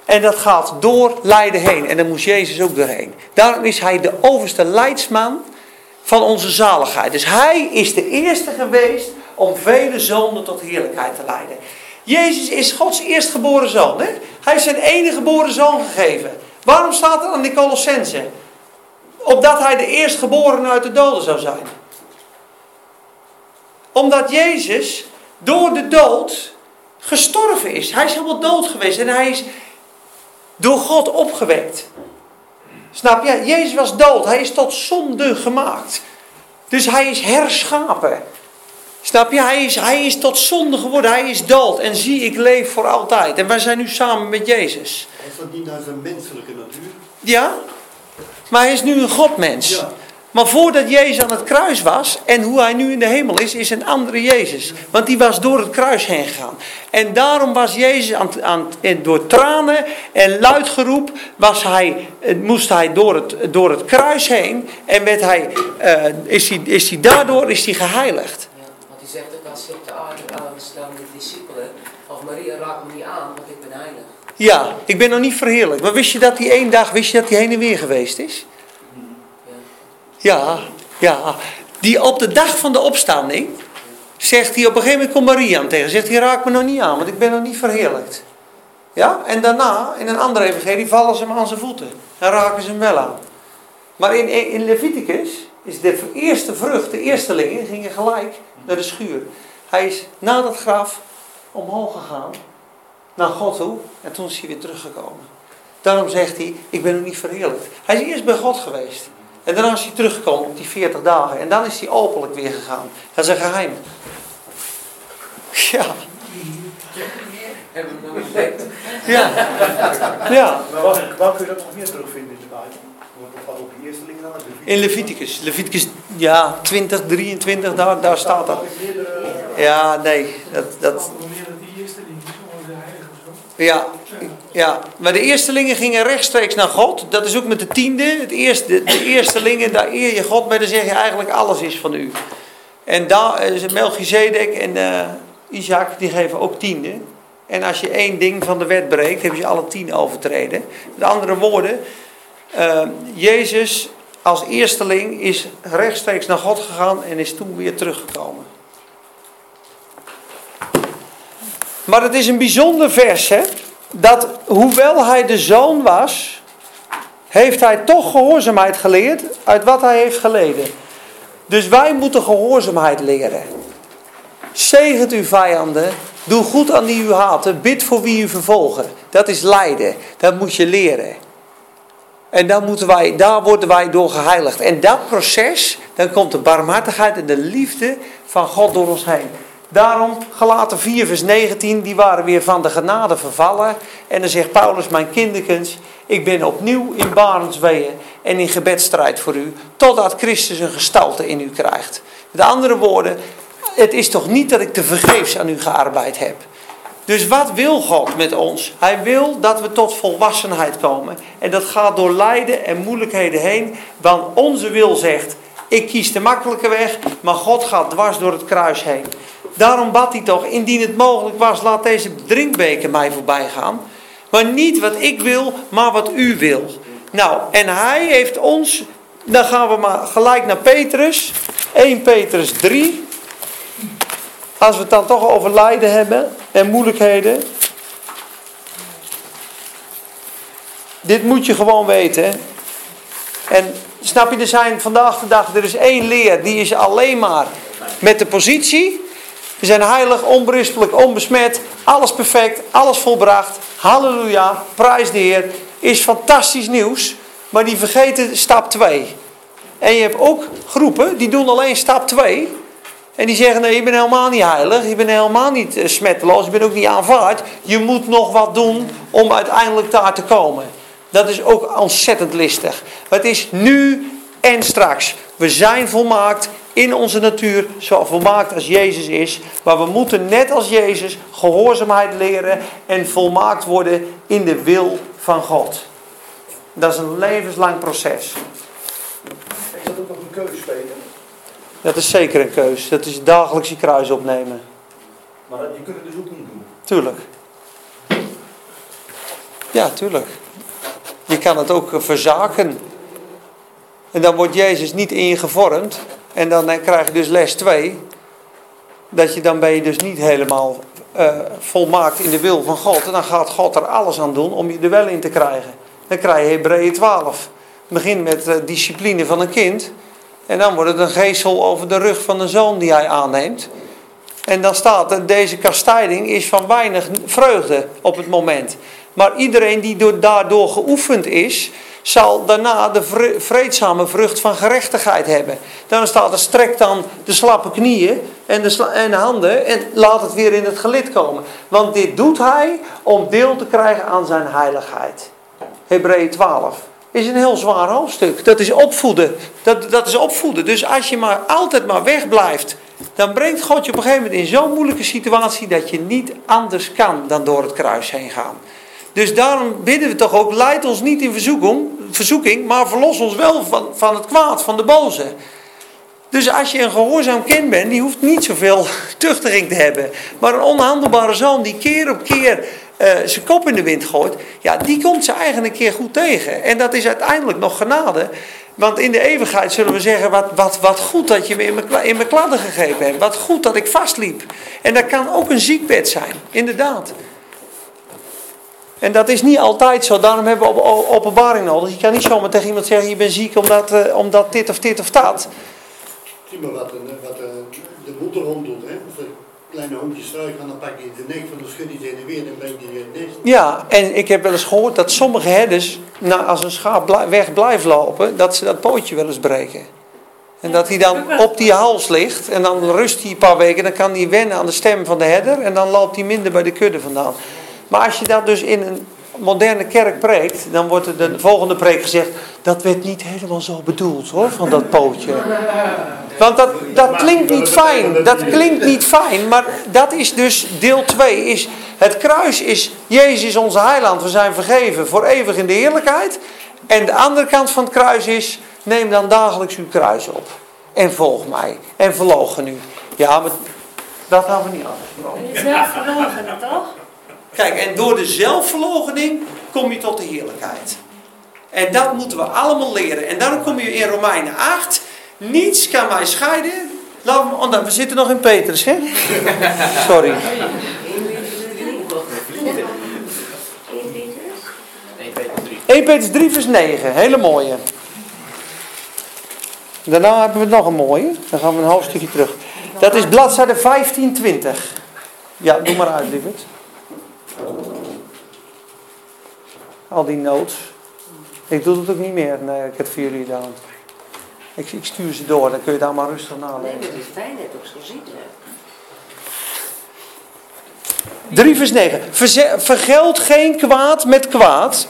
Speaker 1: En dat gaat door lijden heen. En daar moest Jezus ook doorheen. Daarom is hij de overste leidsman van onze zaligheid. Dus hij is de eerste geweest om vele zonden tot heerlijkheid te leiden. Jezus is Gods eerstgeboren zoon. Hè? Hij is zijn enige geboren zoon gegeven. Waarom staat er aan de Colossense? Opdat hij de eerstgeboren uit de doden zou zijn. Omdat Jezus door de dood gestorven is. Hij is helemaal dood geweest en hij is door God opgewekt. Snap je? Jezus was dood. Hij is tot zonde gemaakt. Dus hij is herschapen. Snap je? Hij is, hij is tot zonde geworden. Hij is dood. En zie, ik leef voor altijd. En wij zijn nu samen met Jezus.
Speaker 4: Is dat niet naar zijn menselijke natuur?
Speaker 1: Ja. Maar hij is nu een Godmens. Ja. Maar voordat Jezus aan het kruis was en hoe hij nu in de hemel is, is een andere Jezus. Want die was door het kruis heen gegaan. En daarom was Jezus aan, aan, door tranen en luidgeroep was hij, eh, moest hij door het, door het kruis heen. En werd hij, uh, is, hij, is hij daardoor is hij geheiligd.
Speaker 2: Ja, want hij zegt ook als je op de aarde aanstaan de discipelen, of Maria raakt me niet aan, want ik ben heilig.
Speaker 1: Ja, ik ben nog niet verheerlijk. Maar wist je dat hij één dag, wist je dat hij heen en weer geweest is? Ja, ja. Die op de dag van de opstanding zegt hij op een gegeven moment komt Maria aan tegen. Zegt hij raak me nog niet aan, want ik ben nog niet verheerlijkt. Ja, en daarna in een andere evangelie vallen ze hem aan zijn voeten. En raken ze hem wel aan. Maar in, in Leviticus is de eerste vrucht, de eerstelingen, gingen gelijk naar de schuur. Hij is na dat graf omhoog gegaan naar God toe en toen is hij weer teruggekomen. Daarom zegt hij, ik ben nog niet verheerlijkt. Hij is eerst bij God geweest. En daarna is hij teruggekomen op die 40 dagen. En dan is hij openlijk weer gegaan. Dat is een geheim. Ja. Ja. Ja.
Speaker 7: Waar, waar kun je dat nog meer terugvinden in de Bijbel? Wat op de eerste link dan?
Speaker 1: In Leviticus. Leviticus, ja, 20, 23, daar, daar staat dat. Ja, nee. Dat, dat... Ja, ja, maar de eerstelingen gingen rechtstreeks naar God. Dat is ook met de tiende. Het eerste, de eerstelingen, daar eer je God mee. Dan zeg je eigenlijk alles is van u. En daar is Melchizedek en uh, Isaac, die geven ook tiende. En als je één ding van de wet breekt, heb je alle tien overtreden. Met andere woorden, uh, Jezus als eersteling is rechtstreeks naar God gegaan en is toen weer teruggekomen. Maar het is een bijzonder vers, hè? Dat hoewel hij de zoon was, heeft hij toch gehoorzaamheid geleerd uit wat hij heeft geleden. Dus wij moeten gehoorzaamheid leren. Zegent uw vijanden Doe goed aan die u haten. Bid voor wie u vervolgen. Dat is lijden. Dat moet je leren. En dan moeten wij, daar worden wij door geheiligd. En dat proces, dan komt de barmhartigheid en de liefde van God door ons heen. Daarom, gelaten 4 vers 19, die waren weer van de genade vervallen. En dan zegt Paulus, mijn kinderkens, ik ben opnieuw in barensweeën en in gebedstrijd voor u, totdat Christus een gestalte in u krijgt. Met andere woorden, het is toch niet dat ik te vergeefs aan u gearbeid heb. Dus wat wil God met ons? Hij wil dat we tot volwassenheid komen. En dat gaat door lijden en moeilijkheden heen. Want onze wil zegt, ik kies de makkelijke weg, maar God gaat dwars door het kruis heen. Daarom bad hij toch, indien het mogelijk was, laat deze drinkbeker mij voorbij gaan. Maar niet wat ik wil, maar wat u wil. Nou, en hij heeft ons, dan gaan we maar gelijk naar Petrus. 1 Petrus 3. Als we het dan toch over lijden hebben en moeilijkheden. Dit moet je gewoon weten. En snap je, er zijn vandaag de dag, er is één leer, die is alleen maar met de positie. We zijn heilig, onberispelijk, onbesmet, alles perfect, alles volbracht. Halleluja, prijs de Heer. Is fantastisch nieuws, maar die vergeten stap 2. En je hebt ook groepen die doen alleen stap 2. En die zeggen, nee, je bent helemaal niet heilig, je bent helemaal niet eh, smetteloos, je bent ook niet aanvaard. Je moet nog wat doen om uiteindelijk daar te komen. Dat is ook ontzettend listig. Het is nu en straks. We zijn volmaakt in onze natuur, zo volmaakt als Jezus is. Maar we moeten net als Jezus gehoorzaamheid leren en volmaakt worden in de wil van God. Dat is een levenslang proces.
Speaker 7: Is dat ook nog een keuze, Peter?
Speaker 1: Dat is zeker een keus. Dat is dagelijks je kruis opnemen.
Speaker 7: Maar je kunt het dus ook niet doen.
Speaker 1: Tuurlijk. Ja, tuurlijk. Je kan het ook verzaken. En dan wordt Jezus niet in je gevormd. En dan krijg je dus les 2. Dat je dan ben je dus niet helemaal uh, volmaakt in de wil van God. En dan gaat God er alles aan doen om je er wel in te krijgen. Dan krijg je Hebreeën 12. Begin met de discipline van een kind. En dan wordt het een geestel over de rug van een zoon die hij aanneemt. En dan staat er, deze kastijding is van weinig vreugde op het moment. Maar iedereen die daardoor geoefend is, zal daarna de vreedzame vrucht van gerechtigheid hebben. Dan staat er, strek dan de slappe knieën en de, en de handen en laat het weer in het gelid komen. Want dit doet hij om deel te krijgen aan zijn heiligheid. Hebreeën 12 is een heel zwaar hoofdstuk. Dat is opvoeden. Dat, dat is opvoeden. Dus als je maar altijd maar wegblijft, dan brengt God je op een gegeven moment in zo'n moeilijke situatie dat je niet anders kan dan door het kruis heen gaan. Dus daarom bidden we toch ook, leid ons niet in verzoeking, verzoeking maar verlos ons wel van, van het kwaad, van de boze. Dus als je een gehoorzaam kind bent, die hoeft niet zoveel [laughs] tuchtiging te hebben. Maar een onhandelbare zoon die keer op keer uh, zijn kop in de wind gooit, ja, die komt ze eigenlijk een keer goed tegen. En dat is uiteindelijk nog genade. Want in de eeuwigheid zullen we zeggen, wat, wat, wat goed dat je me in mijn, in mijn kladden gegeven hebt. Wat goed dat ik vastliep. En dat kan ook een ziekbed zijn, inderdaad. En dat is niet altijd zo, daarom hebben we op, openbaring nodig. Je kan niet zomaar tegen iemand zeggen, je bent ziek omdat, uh, omdat dit of dit of dat.
Speaker 4: Zie maar wat, wat de moederhond doet, hè? kleine hondjes struiken, dan pak je de nek van de schudde in de weer en breng je in het nest.
Speaker 1: Ja, en ik heb wel eens gehoord dat sommige herders, als een schaap weg blijft lopen, dat ze dat pootje wel eens breken. En dat hij dan op die hals ligt en dan rust hij een paar weken, dan kan hij wennen aan de stem van de herder en dan loopt hij minder bij de kudde vandaan. Maar als je dat dus in een moderne kerk preekt, dan wordt er de volgende preek gezegd, dat werd niet helemaal zo bedoeld hoor, van dat pootje. Want dat, dat klinkt niet fijn, dat klinkt niet fijn, maar dat is dus deel 2, is het kruis is, Jezus onze heiland, we zijn vergeven voor eeuwig in de heerlijkheid. En de andere kant van het kruis is, neem dan dagelijks uw kruis op. En volg mij. En verloochen u. Ja, maar dat gaan we niet
Speaker 6: afgesproken. Jezelf verloochenen, toch?
Speaker 1: Kijk, en door de zelfverloochening kom je tot de heerlijkheid. En dat moeten we allemaal leren. En daarom kom je in Romeinen 8. Niets kan mij scheiden. We, oh, we zitten nog in Petrus, hè? [laughs] Sorry. 1 Petrus 3 vers 9. Hele mooie. Daarna hebben we nog een mooie. Dan gaan we een hoofdstukje terug. Dat is bladzijde 1520. Ja, doe maar uit, lieverd. Al die notes. Ik doe het ook niet meer. Nee, ik heb het voor jullie gedaan. Ik, ik stuur ze door, dan kun je daar maar rustig nalezen.
Speaker 2: Nee, dat is fijn, net ook zo ziet.
Speaker 1: 3 vers 9. Vergeld geen kwaad met kwaad.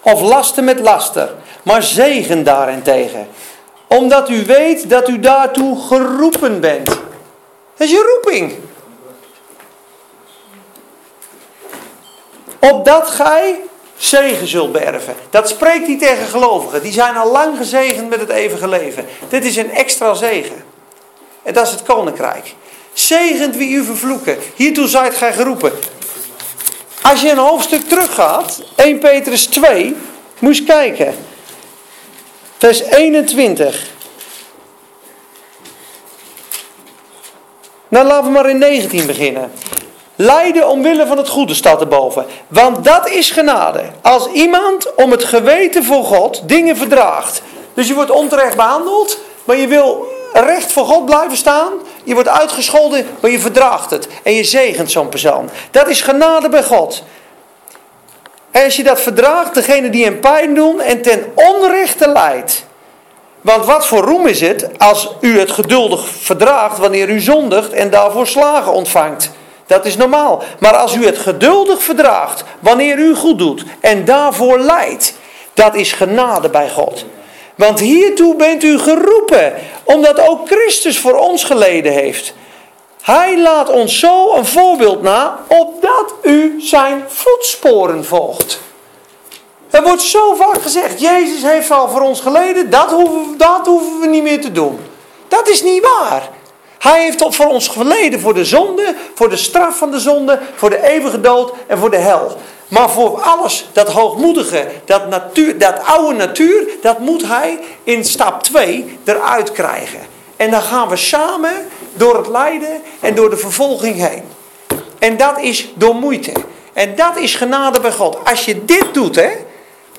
Speaker 1: Of lasten met laster. Maar zegen daarentegen. Omdat u weet dat u daartoe geroepen bent. Dat is je roeping. Opdat gij zegen zult beërven. Dat spreekt hij tegen gelovigen. Die zijn al lang gezegend met het eeuwige leven. Dit is een extra zegen. En dat is het koninkrijk. Zegend wie u vervloeken. Hiertoe zijt gij geroepen. Als je een hoofdstuk teruggaat, 1 Petrus 2, moet je kijken. Vers 21. Nou, laten we maar in 19 beginnen. Lijden omwille van het goede staat erboven. Want dat is genade. Als iemand om het geweten voor God dingen verdraagt. Dus je wordt onterecht behandeld, maar je wil recht voor God blijven staan. Je wordt uitgescholden, maar je verdraagt het. En je zegent zo'n persoon. Dat is genade bij God. En als je dat verdraagt, degene die hem pijn doen en ten onrechte leidt. Want wat voor roem is het als u het geduldig verdraagt wanneer u zondigt en daarvoor slagen ontvangt? Dat is normaal. Maar als u het geduldig verdraagt wanneer u goed doet en daarvoor leidt, dat is genade bij God. Want hiertoe bent u geroepen, omdat ook Christus voor ons geleden heeft. Hij laat ons zo een voorbeeld na, opdat u zijn voetsporen volgt. Er wordt zo vaak gezegd, Jezus heeft al voor ons geleden, dat hoeven, dat hoeven we niet meer te doen. Dat is niet waar. Hij heeft al voor ons geleden voor de zonde, voor de straf van de zonde, voor de eeuwige dood en voor de hel. Maar voor alles, dat hoogmoedige, dat, natuur, dat oude natuur, dat moet hij in stap 2 eruit krijgen. En dan gaan we samen door het lijden en door de vervolging heen. En dat is door moeite. En dat is genade bij God. Als je dit doet, hè,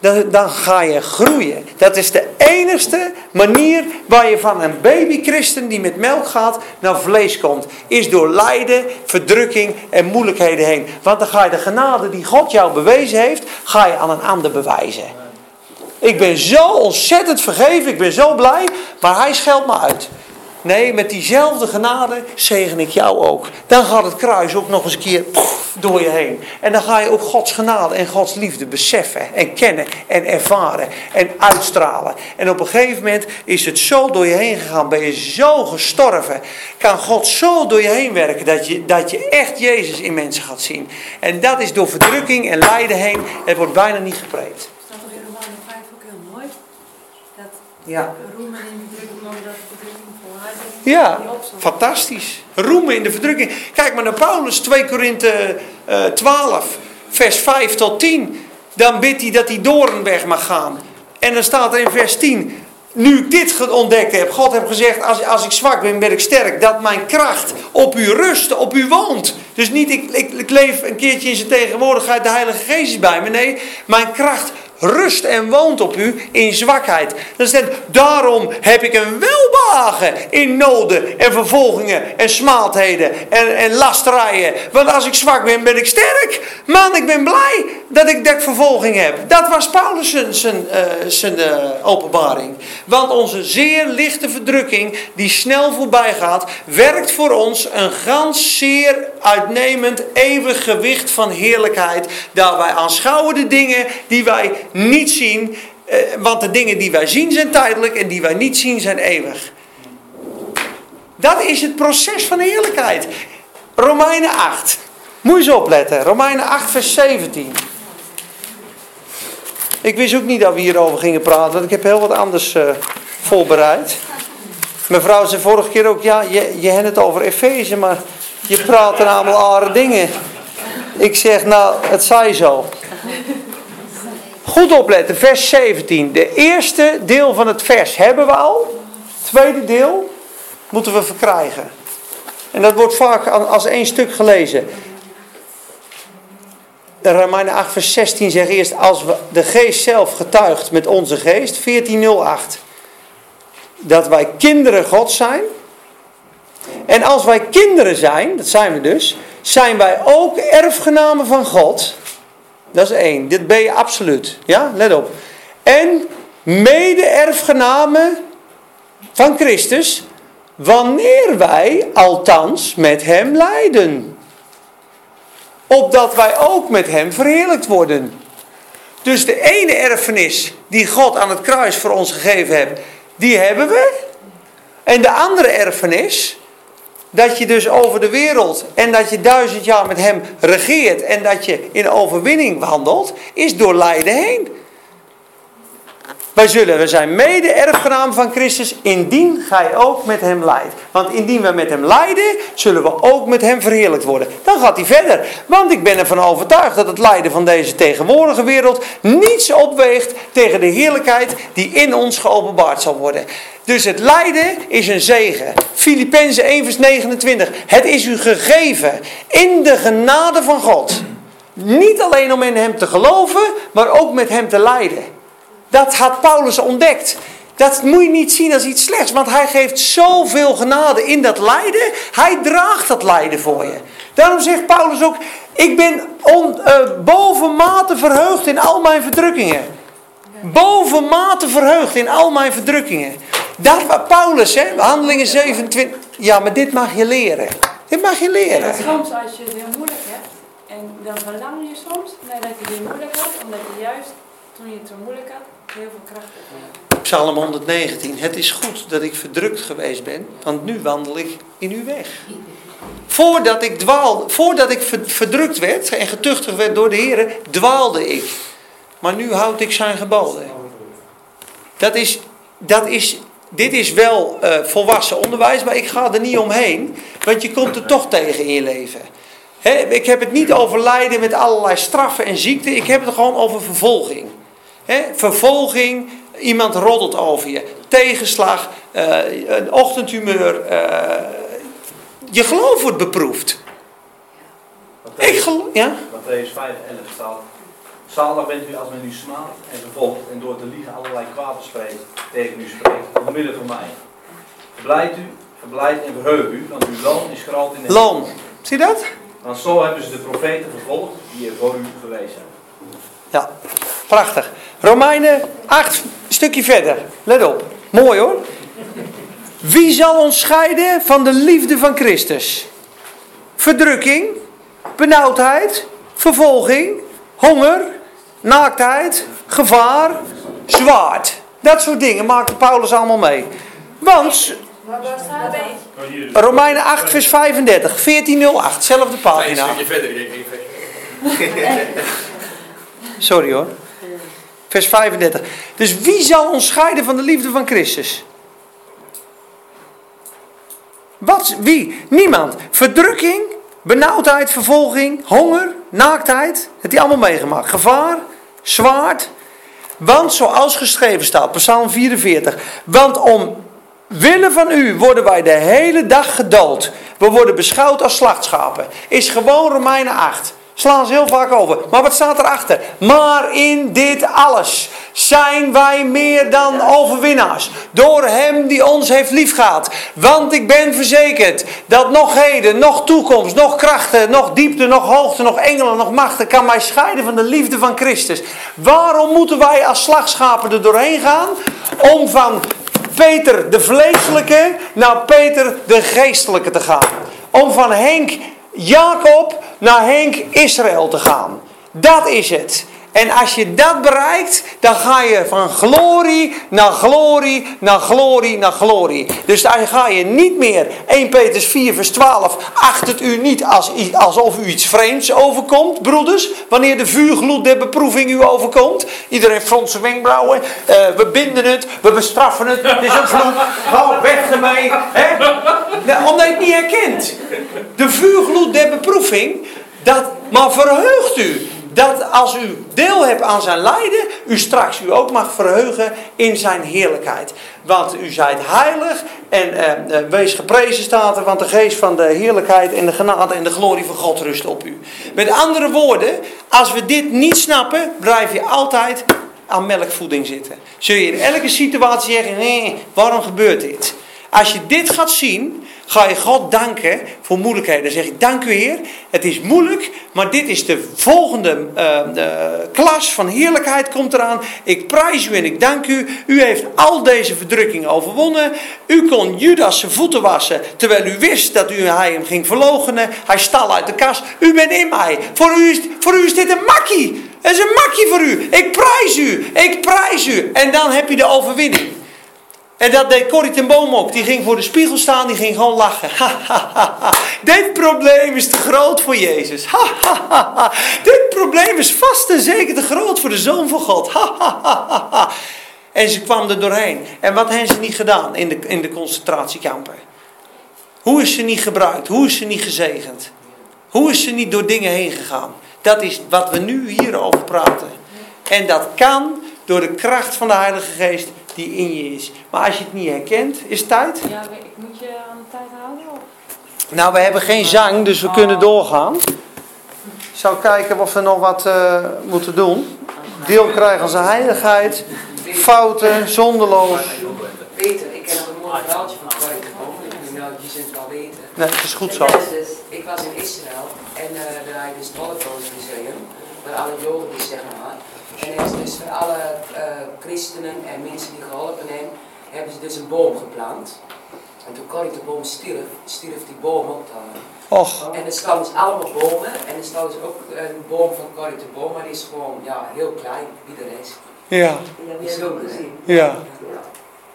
Speaker 1: dan, dan ga je groeien. Dat is de enigste manier waar je van een babychristen die met melk gaat naar vlees komt. Is door lijden, verdrukking en moeilijkheden heen. Want dan ga je de genade die God jou bewezen heeft, ga je aan een ander bewijzen. Ik ben zo ontzettend vergeven, ik ben zo blij, maar hij scheldt me uit. Nee, met diezelfde genade zegen ik jou ook. Dan gaat het kruis ook nog eens een keer door je heen. En dan ga je ook Gods genade en Gods liefde beseffen en kennen en ervaren en uitstralen. En op een gegeven moment is het zo door je heen gegaan, ben je zo gestorven. Kan God zo door je heen werken dat je, dat je echt Jezus in mensen gaat zien. En dat is door verdrukking en lijden heen. Het wordt bijna niet gepreekt.
Speaker 6: Toch in Romeinen 5 ook heel mooi? Dat
Speaker 1: ja.
Speaker 6: roemen in verdrukking omdat
Speaker 1: ja, fantastisch. Roemen in de verdrukking. Kijk maar naar Paulus, 2 Korinthe uh, 12, vers 5 tot 10. Dan bidt hij dat die doorn weg mag gaan. En dan staat er in vers 10. Nu ik dit ontdekt heb, God heeft gezegd, als, als ik zwak ben, ben ik sterk. Dat mijn kracht op u rust, op u woont. Dus niet, ik, ik, ik leef een keertje in zijn tegenwoordigheid, de Heilige Geest is bij me. Nee, mijn kracht rust en woont op u in zwakheid. Dan staat, daarom heb ik een welbehagen in noden en vervolgingen en smaadheden en, en lasterijen. Want als ik zwak ben, ben ik sterk. Man, ik ben blij dat ik dat vervolging heb. Dat was Paulus zijn, zijn, zijn uh, openbaring. Want onze zeer lichte verdrukking, die snel voorbij gaat, werkt voor ons een gans zeer uitnemend eeuwig gewicht van heerlijkheid. Daar wij aanschouwen de dingen die wij niet zien. Eh, want de dingen die wij zien zijn tijdelijk en die wij niet zien zijn eeuwig. Dat is het proces van heerlijkheid. Romeinen 8. Moet je eens opletten. Romeinen 8, vers 17. Ik wist ook niet dat we hierover gingen praten, want ik heb heel wat anders uh, voorbereid. Mevrouw zei vorige keer ook, ja, je, je hebt het over Efeze, maar je praat er allemaal andere dingen. Ik zeg, nou, het zij zo. Goed opletten, vers 17. De eerste deel van het vers hebben we al. Tweede deel moeten we verkrijgen. En dat wordt vaak als één stuk gelezen. Romeinen 8 vers 16 zegt eerst, als we de geest zelf getuigt met onze geest, 1408, dat wij kinderen God zijn. En als wij kinderen zijn, dat zijn we dus, zijn wij ook erfgenamen van God. Dat is één. Dit ben je absoluut. Ja, let op. En mede-erfgenamen van Christus, wanneer wij althans met Hem lijden. Opdat wij ook met Hem verheerlijkt worden. Dus de ene erfenis die God aan het kruis voor ons gegeven heeft, die hebben we. En de andere erfenis, dat je dus over de wereld en dat je duizend jaar met hem regeert en dat je in overwinning wandelt, is door lijden heen. Wij zullen, we zijn mede erfgenaam van Christus, indien gij ook met hem leidt. Want indien we met hem lijden, zullen we ook met hem verheerlijkt worden. Dan gaat hij verder. Want ik ben ervan overtuigd dat het lijden van deze tegenwoordige wereld niets opweegt tegen de heerlijkheid die in ons geopenbaard zal worden. Dus het lijden is een zegen. Filippenzen 1 vers 29. Het is u gegeven in de genade van God. Niet alleen om in hem te geloven, maar ook met hem te lijden. Dat had Paulus ontdekt. Dat moet je niet zien als iets slechts, want hij geeft zoveel genade in dat lijden. Hij draagt dat lijden voor je. Daarom zegt Paulus ook: Ik ben on, uh, bovenmate verheugd in al mijn verdrukkingen. Bovenmate verheugd in al mijn verdrukkingen. Dat was Paulus, hè? Handelingen 27. Ja, maar dit mag je leren. Dit mag je leren.
Speaker 6: soms als je het heel moeilijk hebt, en dan verlang je soms nadat je het moeilijk had, omdat je juist toen je het zo moeilijk had, heel veel kracht
Speaker 1: Psalm 119. Het is goed dat ik verdrukt geweest ben, want nu wandel ik in uw weg. Voordat ik dwaalde, voordat ik verdrukt werd en getuchtigd werd door de Heer, dwaalde ik. Maar nu houd ik zijn geboden. Dat is, dat is, dit is wel uh, volwassen onderwijs, maar ik ga er niet omheen. Want je komt er toch tegen in je leven. ik heb het niet over lijden met allerlei straffen en ziekten. Ik heb het gewoon over vervolging vervolging, iemand roddelt over je. Tegenslag, uh, een ochtendhumeur. Uh, je geloof wordt beproefd.
Speaker 5: Matthäus, Ik geloof, ja? Matthäus 5, 11 staat. Zalig bent u als men u smaadt en vervolgt en door te liegen allerlei kwaad spreekt, tegen u spreekt, omwille van mij. Verblijd u, verblijd en verheug u, want uw loon is groot in de
Speaker 1: Loon, zie dat?
Speaker 5: Want zo hebben ze de profeten vervolgd die er voor u geweest zijn.
Speaker 1: Ja, prachtig. Romeinen 8, stukje verder. Let op. Mooi hoor. Wie zal ons scheiden van de liefde van Christus? Verdrukking, benauwdheid, vervolging, honger, naaktheid, gevaar, zwaard. Dat soort dingen maakte Paulus allemaal mee. Want Romeinen 8, vers 35, 1408, zelfde pagina. Een stukje verder. Sorry hoor. Vers 35. Dus wie zal ons scheiden van de liefde van Christus? Wat? Wie? Niemand. Verdrukking, benauwdheid, vervolging, honger, naaktheid. Het hij allemaal meegemaakt. Gevaar, zwaard. Want zoals geschreven staat, Psalm 44. Want om willen van u worden wij de hele dag gedood. We worden beschouwd als slachtschapen. Is gewoon Romeinen 8. Slaan ze heel vaak over. Maar wat staat erachter? Maar in dit alles zijn wij meer dan overwinnaars. Door hem die ons heeft liefgehad. Want ik ben verzekerd dat nog heden, nog toekomst, nog krachten, nog diepte, nog hoogte, nog engelen, nog machten kan mij scheiden van de liefde van Christus. Waarom moeten wij als slagschapen er doorheen gaan? Om van Peter de vleeselijke naar Peter de geestelijke te gaan. Om van Henk Jacob naar Henk Israël te gaan. Dat is het. En als je dat bereikt, dan ga je van glorie naar glorie naar glorie naar glorie. Dus dan ga je niet meer, 1 Petrus 4 vers 12, acht het u niet als, alsof u iets vreemds overkomt, broeders. Wanneer de vuurgloed der beproeving u overkomt. Iedereen front zijn wenkbrauwen. Uh, we binden het, we bestraffen het, het is een vloek. Ga weg ermee. Hè? Omdat je het niet herkent. De vuurgloed der beproeving, dat, maar verheugt u dat als u deel hebt aan zijn lijden, u straks u ook mag verheugen in zijn heerlijkheid. Want u zijt heilig en eh, eh, wees geprezen staat er, want de geest van de heerlijkheid en de genade en de glorie van God rust op u. Met andere woorden, als we dit niet snappen, blijf je altijd aan melkvoeding zitten. Zul je in elke situatie zeggen, waarom gebeurt dit? Als je dit gaat zien, ga je God danken voor moeilijkheden. Dan zeg je, dank u Heer, het is moeilijk, maar dit is de volgende uh, klas van heerlijkheid komt eraan. Ik prijs u en ik dank u. U heeft al deze verdrukkingen overwonnen. U kon Judas zijn voeten wassen, terwijl u wist dat u hij hem ging verloochenen. Hij stal uit de kas. U bent in mij. Voor u is, voor u is dit een makkie. Het is een makkie voor u. Ik prijs u. Ik prijs u. En dan heb je de overwinning. En dat deed Corrie ten Boom ook. Die ging voor de spiegel staan, die ging gewoon lachen. Dit probleem is te groot voor Jezus. Dit probleem is vast en zeker te groot voor de Zoon van God. en ze kwam er doorheen. En wat hebben ze niet gedaan in de, in de concentratiekampen? Hoe is ze niet gebruikt? Hoe is ze niet gezegend? Hoe is ze niet door dingen heen gegaan? Dat is wat we nu hierover praten. En dat kan door de kracht van de Heilige Geest die in je is. Maar als je het niet herkent, is het tijd?
Speaker 6: Ja, ik moet je aan de tijd houden? Of?
Speaker 1: Nou, we hebben geen zang, dus we kunnen doorgaan. Ik zou kijken of we nog wat uh, moeten doen. Deel krijgen als een heiligheid, fouten, zonderloos.
Speaker 2: Peter, ik heb nog een mooi verhaaltje van Corrie gekomen. Nou, je zult het al weten.
Speaker 1: Nee, het is goed zo.
Speaker 2: Ik was in Israël en uh, daar dus het Holocaust Museum, waar alle Joden die zeg en dus voor alle uh, christenen en mensen die geholpen hebben, hebben ze dus een boom geplant. En toen Corrie de boom stierf, stierf die boom ook daar.
Speaker 1: Och.
Speaker 2: En er staan dus allemaal bomen. En er staat dus ook een boom van Corrie de boom, maar die is gewoon ja, heel klein, wie er is.
Speaker 1: Ja.
Speaker 2: Bijzonder, gezien.
Speaker 1: Ja.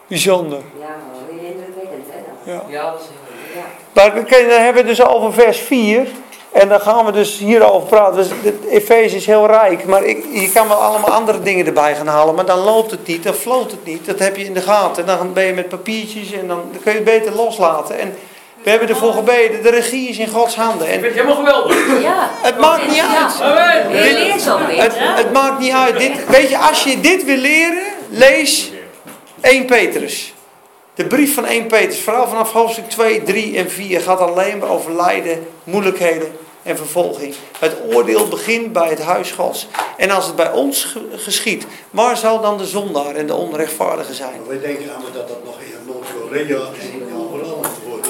Speaker 1: Bijzonder.
Speaker 2: Ja, heel indrukwekkend, hè?
Speaker 1: Ja.
Speaker 2: ja, dat is heel
Speaker 1: ja. Maar we hebben dus over vers 4. En dan gaan we dus hierover praten. Dus Efeze is heel rijk. Maar ik, je kan wel allemaal andere dingen erbij gaan halen. Maar dan loopt het niet, dan floot het niet. Dat heb je in de gaten. Dan ben je met papiertjes en dan, dan kun je het beter loslaten. En we hebben ervoor gebeden. De regie is in Gods handen. En
Speaker 3: ik vind het helemaal geweldig.
Speaker 6: Ja.
Speaker 1: Het maakt niet uit. het, het maakt niet uit. Dit, weet je, als je dit wil leren, lees 1 Petrus. De brief van 1 Petrus, vooral vanaf hoofdstuk 2, 3 en 4, gaat alleen maar over lijden, moeilijkheden en vervolging. Het oordeel begint bij het huis Gods. En als het bij ons geschiet, waar zal dan de zondaar en de onrechtvaardige zijn?
Speaker 4: Wij denken aan dat dat nog in Noord-Korea en overal wordt.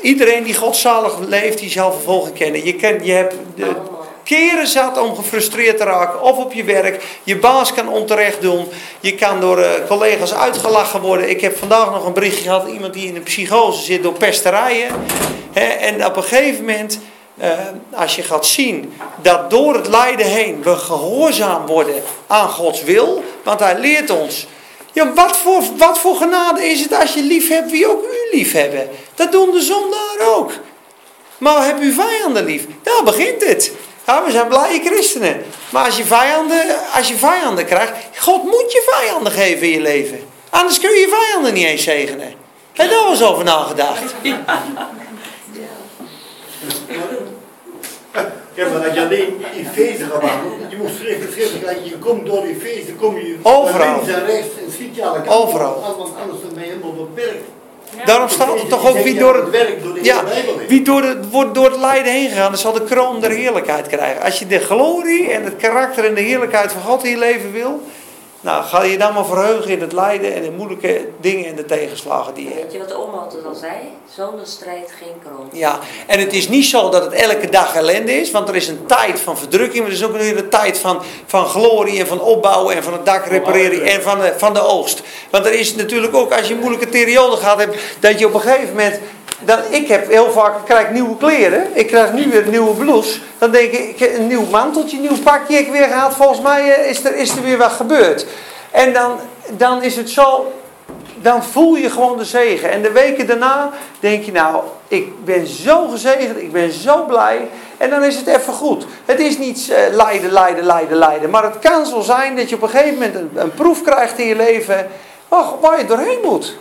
Speaker 1: Iedereen die godzalig leeft, die zal vervolging kennen. Je, kent, je hebt de, keren zat om gefrustreerd te raken. Of op je werk. Je baas kan onterecht doen. Je kan door uh, collega's uitgelachen worden. Ik heb vandaag nog een berichtje gehad. Iemand die in een psychose zit door pesterijen. en op een gegeven moment. Uh, als je gaat zien dat door het lijden heen we gehoorzaam worden aan Gods wil. Want hij leert ons. Ja, wat voor, wat voor genade is het als je lief hebt wie ook u lief hebben? Dat doen de zondaar ook. Maar heb u vijanden lief? Daar begint het. Ja, we zijn blije christenen. Maar als je, vijanden, als je vijanden krijgt, God moet je vijanden geven in je leven. Anders kun je je vijanden niet eens zegenen. Heb je daar wel eens over nagedacht? Ja.
Speaker 4: Ja, maar als je alleen in feesten gaat maken, je moet schriftelijk je komt door die feesten, kom je
Speaker 1: Overal.
Speaker 4: links en rechts en schiet je alle
Speaker 1: kanten. Overal.
Speaker 4: Want anders ben je helemaal beperkt.
Speaker 1: Daarom staat het toch ook wie door het, ja, wie door het, wordt door het lijden heen gegaan, dan zal de kroon der heerlijkheid krijgen. Als je de glorie en het karakter en de heerlijkheid van God in je leven wil, nou, ga je dan maar verheugen in het lijden en de moeilijke dingen en de tegenslagen die je hebt.
Speaker 8: Weet je wat de oma altijd al zei? Zonder strijd geen kroon.
Speaker 1: Ja, en het is niet zo dat het elke dag ellende is, want er is een tijd van verdrukking, maar er is ook weer een tijd van, van glorie en van opbouwen en van het dak repareren en van de, van de oogst. Want er is natuurlijk ook, als je een moeilijke periode gehad hebt, dat je op een gegeven moment dan, ik heb heel vaak, krijg nieuwe kleren. Ik krijg nu weer een nieuwe blouse. Dan denk ik, een nieuw manteltje, een nieuw pakje ik weer gehad. Volgens mij eh, is er, is er weer wat gebeurd. En dan, dan is het zo, dan voel je gewoon de zegen. En de weken daarna denk je, nou, ik ben zo gezegend, ik ben zo blij. En dan is het even goed. Het is niet uh, lijden, lijden, lijden, lijden. Maar het kan zo zijn dat je op een gegeven moment een, een proef krijgt in je leven waar je doorheen moet.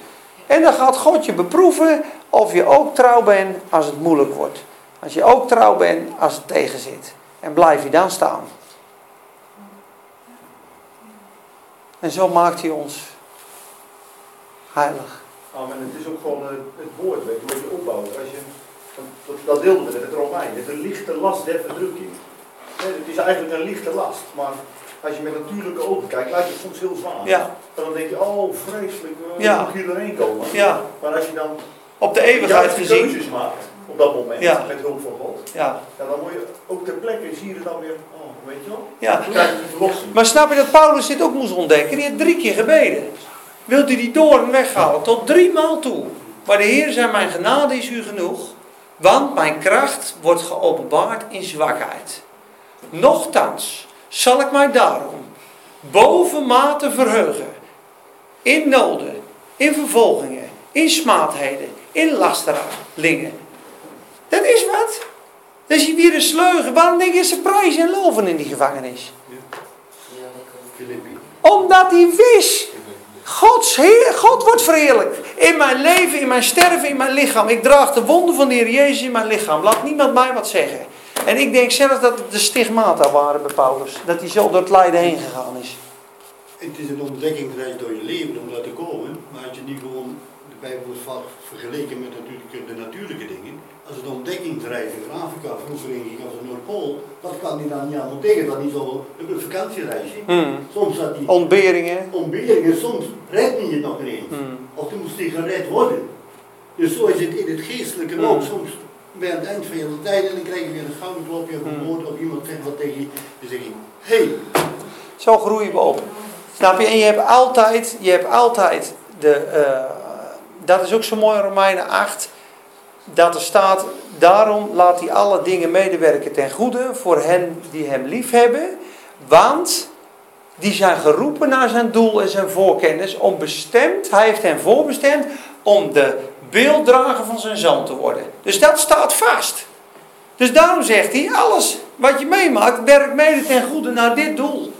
Speaker 1: En dan gaat God je beproeven of je ook trouw bent als het moeilijk wordt. Als je ook trouw bent als het tegen zit. En blijf je dan staan. En zo maakt hij ons heilig.
Speaker 7: Amen. Het is ook gewoon het woord, weet je, wat je opbouwt. Als je, dat, dat deelden we met het Romein. Het is een lichte last der verdrukking. Het is eigenlijk een lichte last, maar als je met natuurlijke ogen kijkt, lijkt het soms heel zwaar.
Speaker 1: Ja.
Speaker 7: Dan denk je, oh vreselijk, hoe ja. moet je erheen komen?
Speaker 1: Ja.
Speaker 7: Maar als je dan
Speaker 1: op de eeuwigheid gezien.
Speaker 7: keuzes maakt op dat moment, ja. met hulp van God.
Speaker 1: Ja.
Speaker 7: Dan moet je ook ter plekke, zie je dan weer, oh, weet je wel?
Speaker 1: Ja. Maar snap je dat Paulus dit ook moest ontdekken? Die had drie keer gebeden. Wilt u die doorn weghalen? Tot drie maal toe. Maar de Heer zei, mijn genade is u genoeg. Want mijn kracht wordt geopenbaard in zwakheid. Nochtans zal ik mij daarom bovenmate verheugen. In noden, in vervolgingen, in smaadheden, in lasteralingen. Dat is wat. Dan is hij weer een sleugen. Waarom denk je ze prijzen en loven in die gevangenis? Omdat hij wist. Gods Heer, God wordt verheerlijkt. In mijn leven, in mijn sterven, in mijn lichaam. Ik draag de wonden van de Heer Jezus in mijn lichaam. Laat niemand mij wat zeggen. En ik denk zelfs dat het de stigmata waren bij Paulus. Dat hij zo door het lijden heen gegaan is.
Speaker 4: Het is een ontdekkingsreis door je leven om daar te komen. Maar als je niet gewoon de Bijbel is vergeleken met natuurlijk de natuurlijke dingen. Als het ontdekkingsreis in Afrika vroeger inging als een Noordpool, dat kan hij dan niet allemaal tegen. Dat niet zo een vakantiereisje.
Speaker 1: Hmm.
Speaker 4: Soms had hij
Speaker 1: ontberingen.
Speaker 4: Ontberingen, soms redt hij het nog ineens. Hmm. Of dan moest hij gered worden. Dus zo is het in het geestelijke ook. Hmm. Soms bij het eind van je tijd en dan krijg je weer een schouderklopje of een woord of iemand zegt wat tegen je. Dan zeg je, hé. Hey.
Speaker 1: Zo groeien we op. Snap je? En je hebt altijd, je hebt altijd de, uh, dat is ook zo mooi in Romeinen 8, dat er staat, daarom laat hij alle dingen medewerken ten goede voor hen die hem lief hebben, want die zijn geroepen naar zijn doel en zijn voorkennis, om bestemd, hij heeft hen voorbestemd, om de beelddrager van zijn zoon te worden. Dus dat staat vast. Dus daarom zegt hij, alles wat je meemaakt, werkt mede ten goede naar dit doel.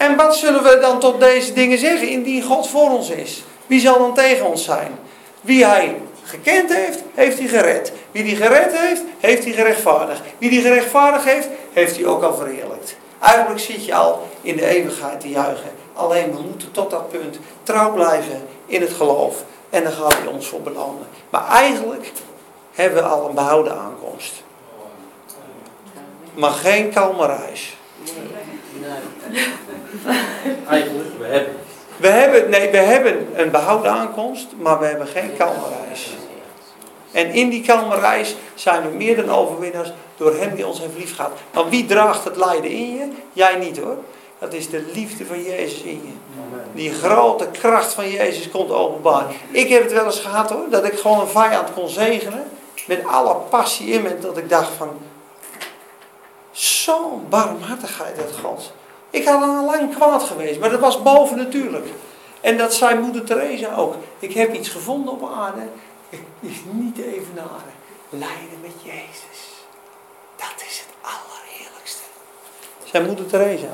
Speaker 1: En wat zullen we dan tot deze dingen zeggen, indien God voor ons is? Wie zal dan tegen ons zijn? Wie hij gekend heeft, heeft hij gered. Wie die gered heeft, heeft hij gerechtvaardigd. Wie die gerechtvaardigd heeft, heeft hij ook al verheerlijkt. Eigenlijk zit je al in de eeuwigheid te juichen. Alleen we moeten tot dat punt trouw blijven in het geloof. En dan gaat hij ons voor belonen. Maar eigenlijk hebben we al een behouden aankomst. Maar geen kalme reis. [laughs]
Speaker 5: Eigenlijk, we hebben.
Speaker 1: We hebben, nee, we hebben een behouden aankomst, maar we hebben geen kalme reis. En in die kalme reis zijn we meer dan overwinnaars door Hem die ons heeft lief gehad. Maar wie draagt het lijden in je? Jij niet hoor. Dat is de liefde van Jezus in je. Die grote kracht van Jezus komt openbaar. Ik heb het wel eens gehad hoor, dat ik gewoon een vijand kon zegenen. Met alle passie in me, dat ik dacht van... Zo'n barmhartigheid uit God. Ik had al lang kwaad geweest, maar dat was boven natuurlijk. En dat zei moeder Teresa ook. Ik heb iets gevonden op aarde. Het is niet even evenaren. Lijden met Jezus. Dat is het allerheerlijkste. Zei moeder Teresa.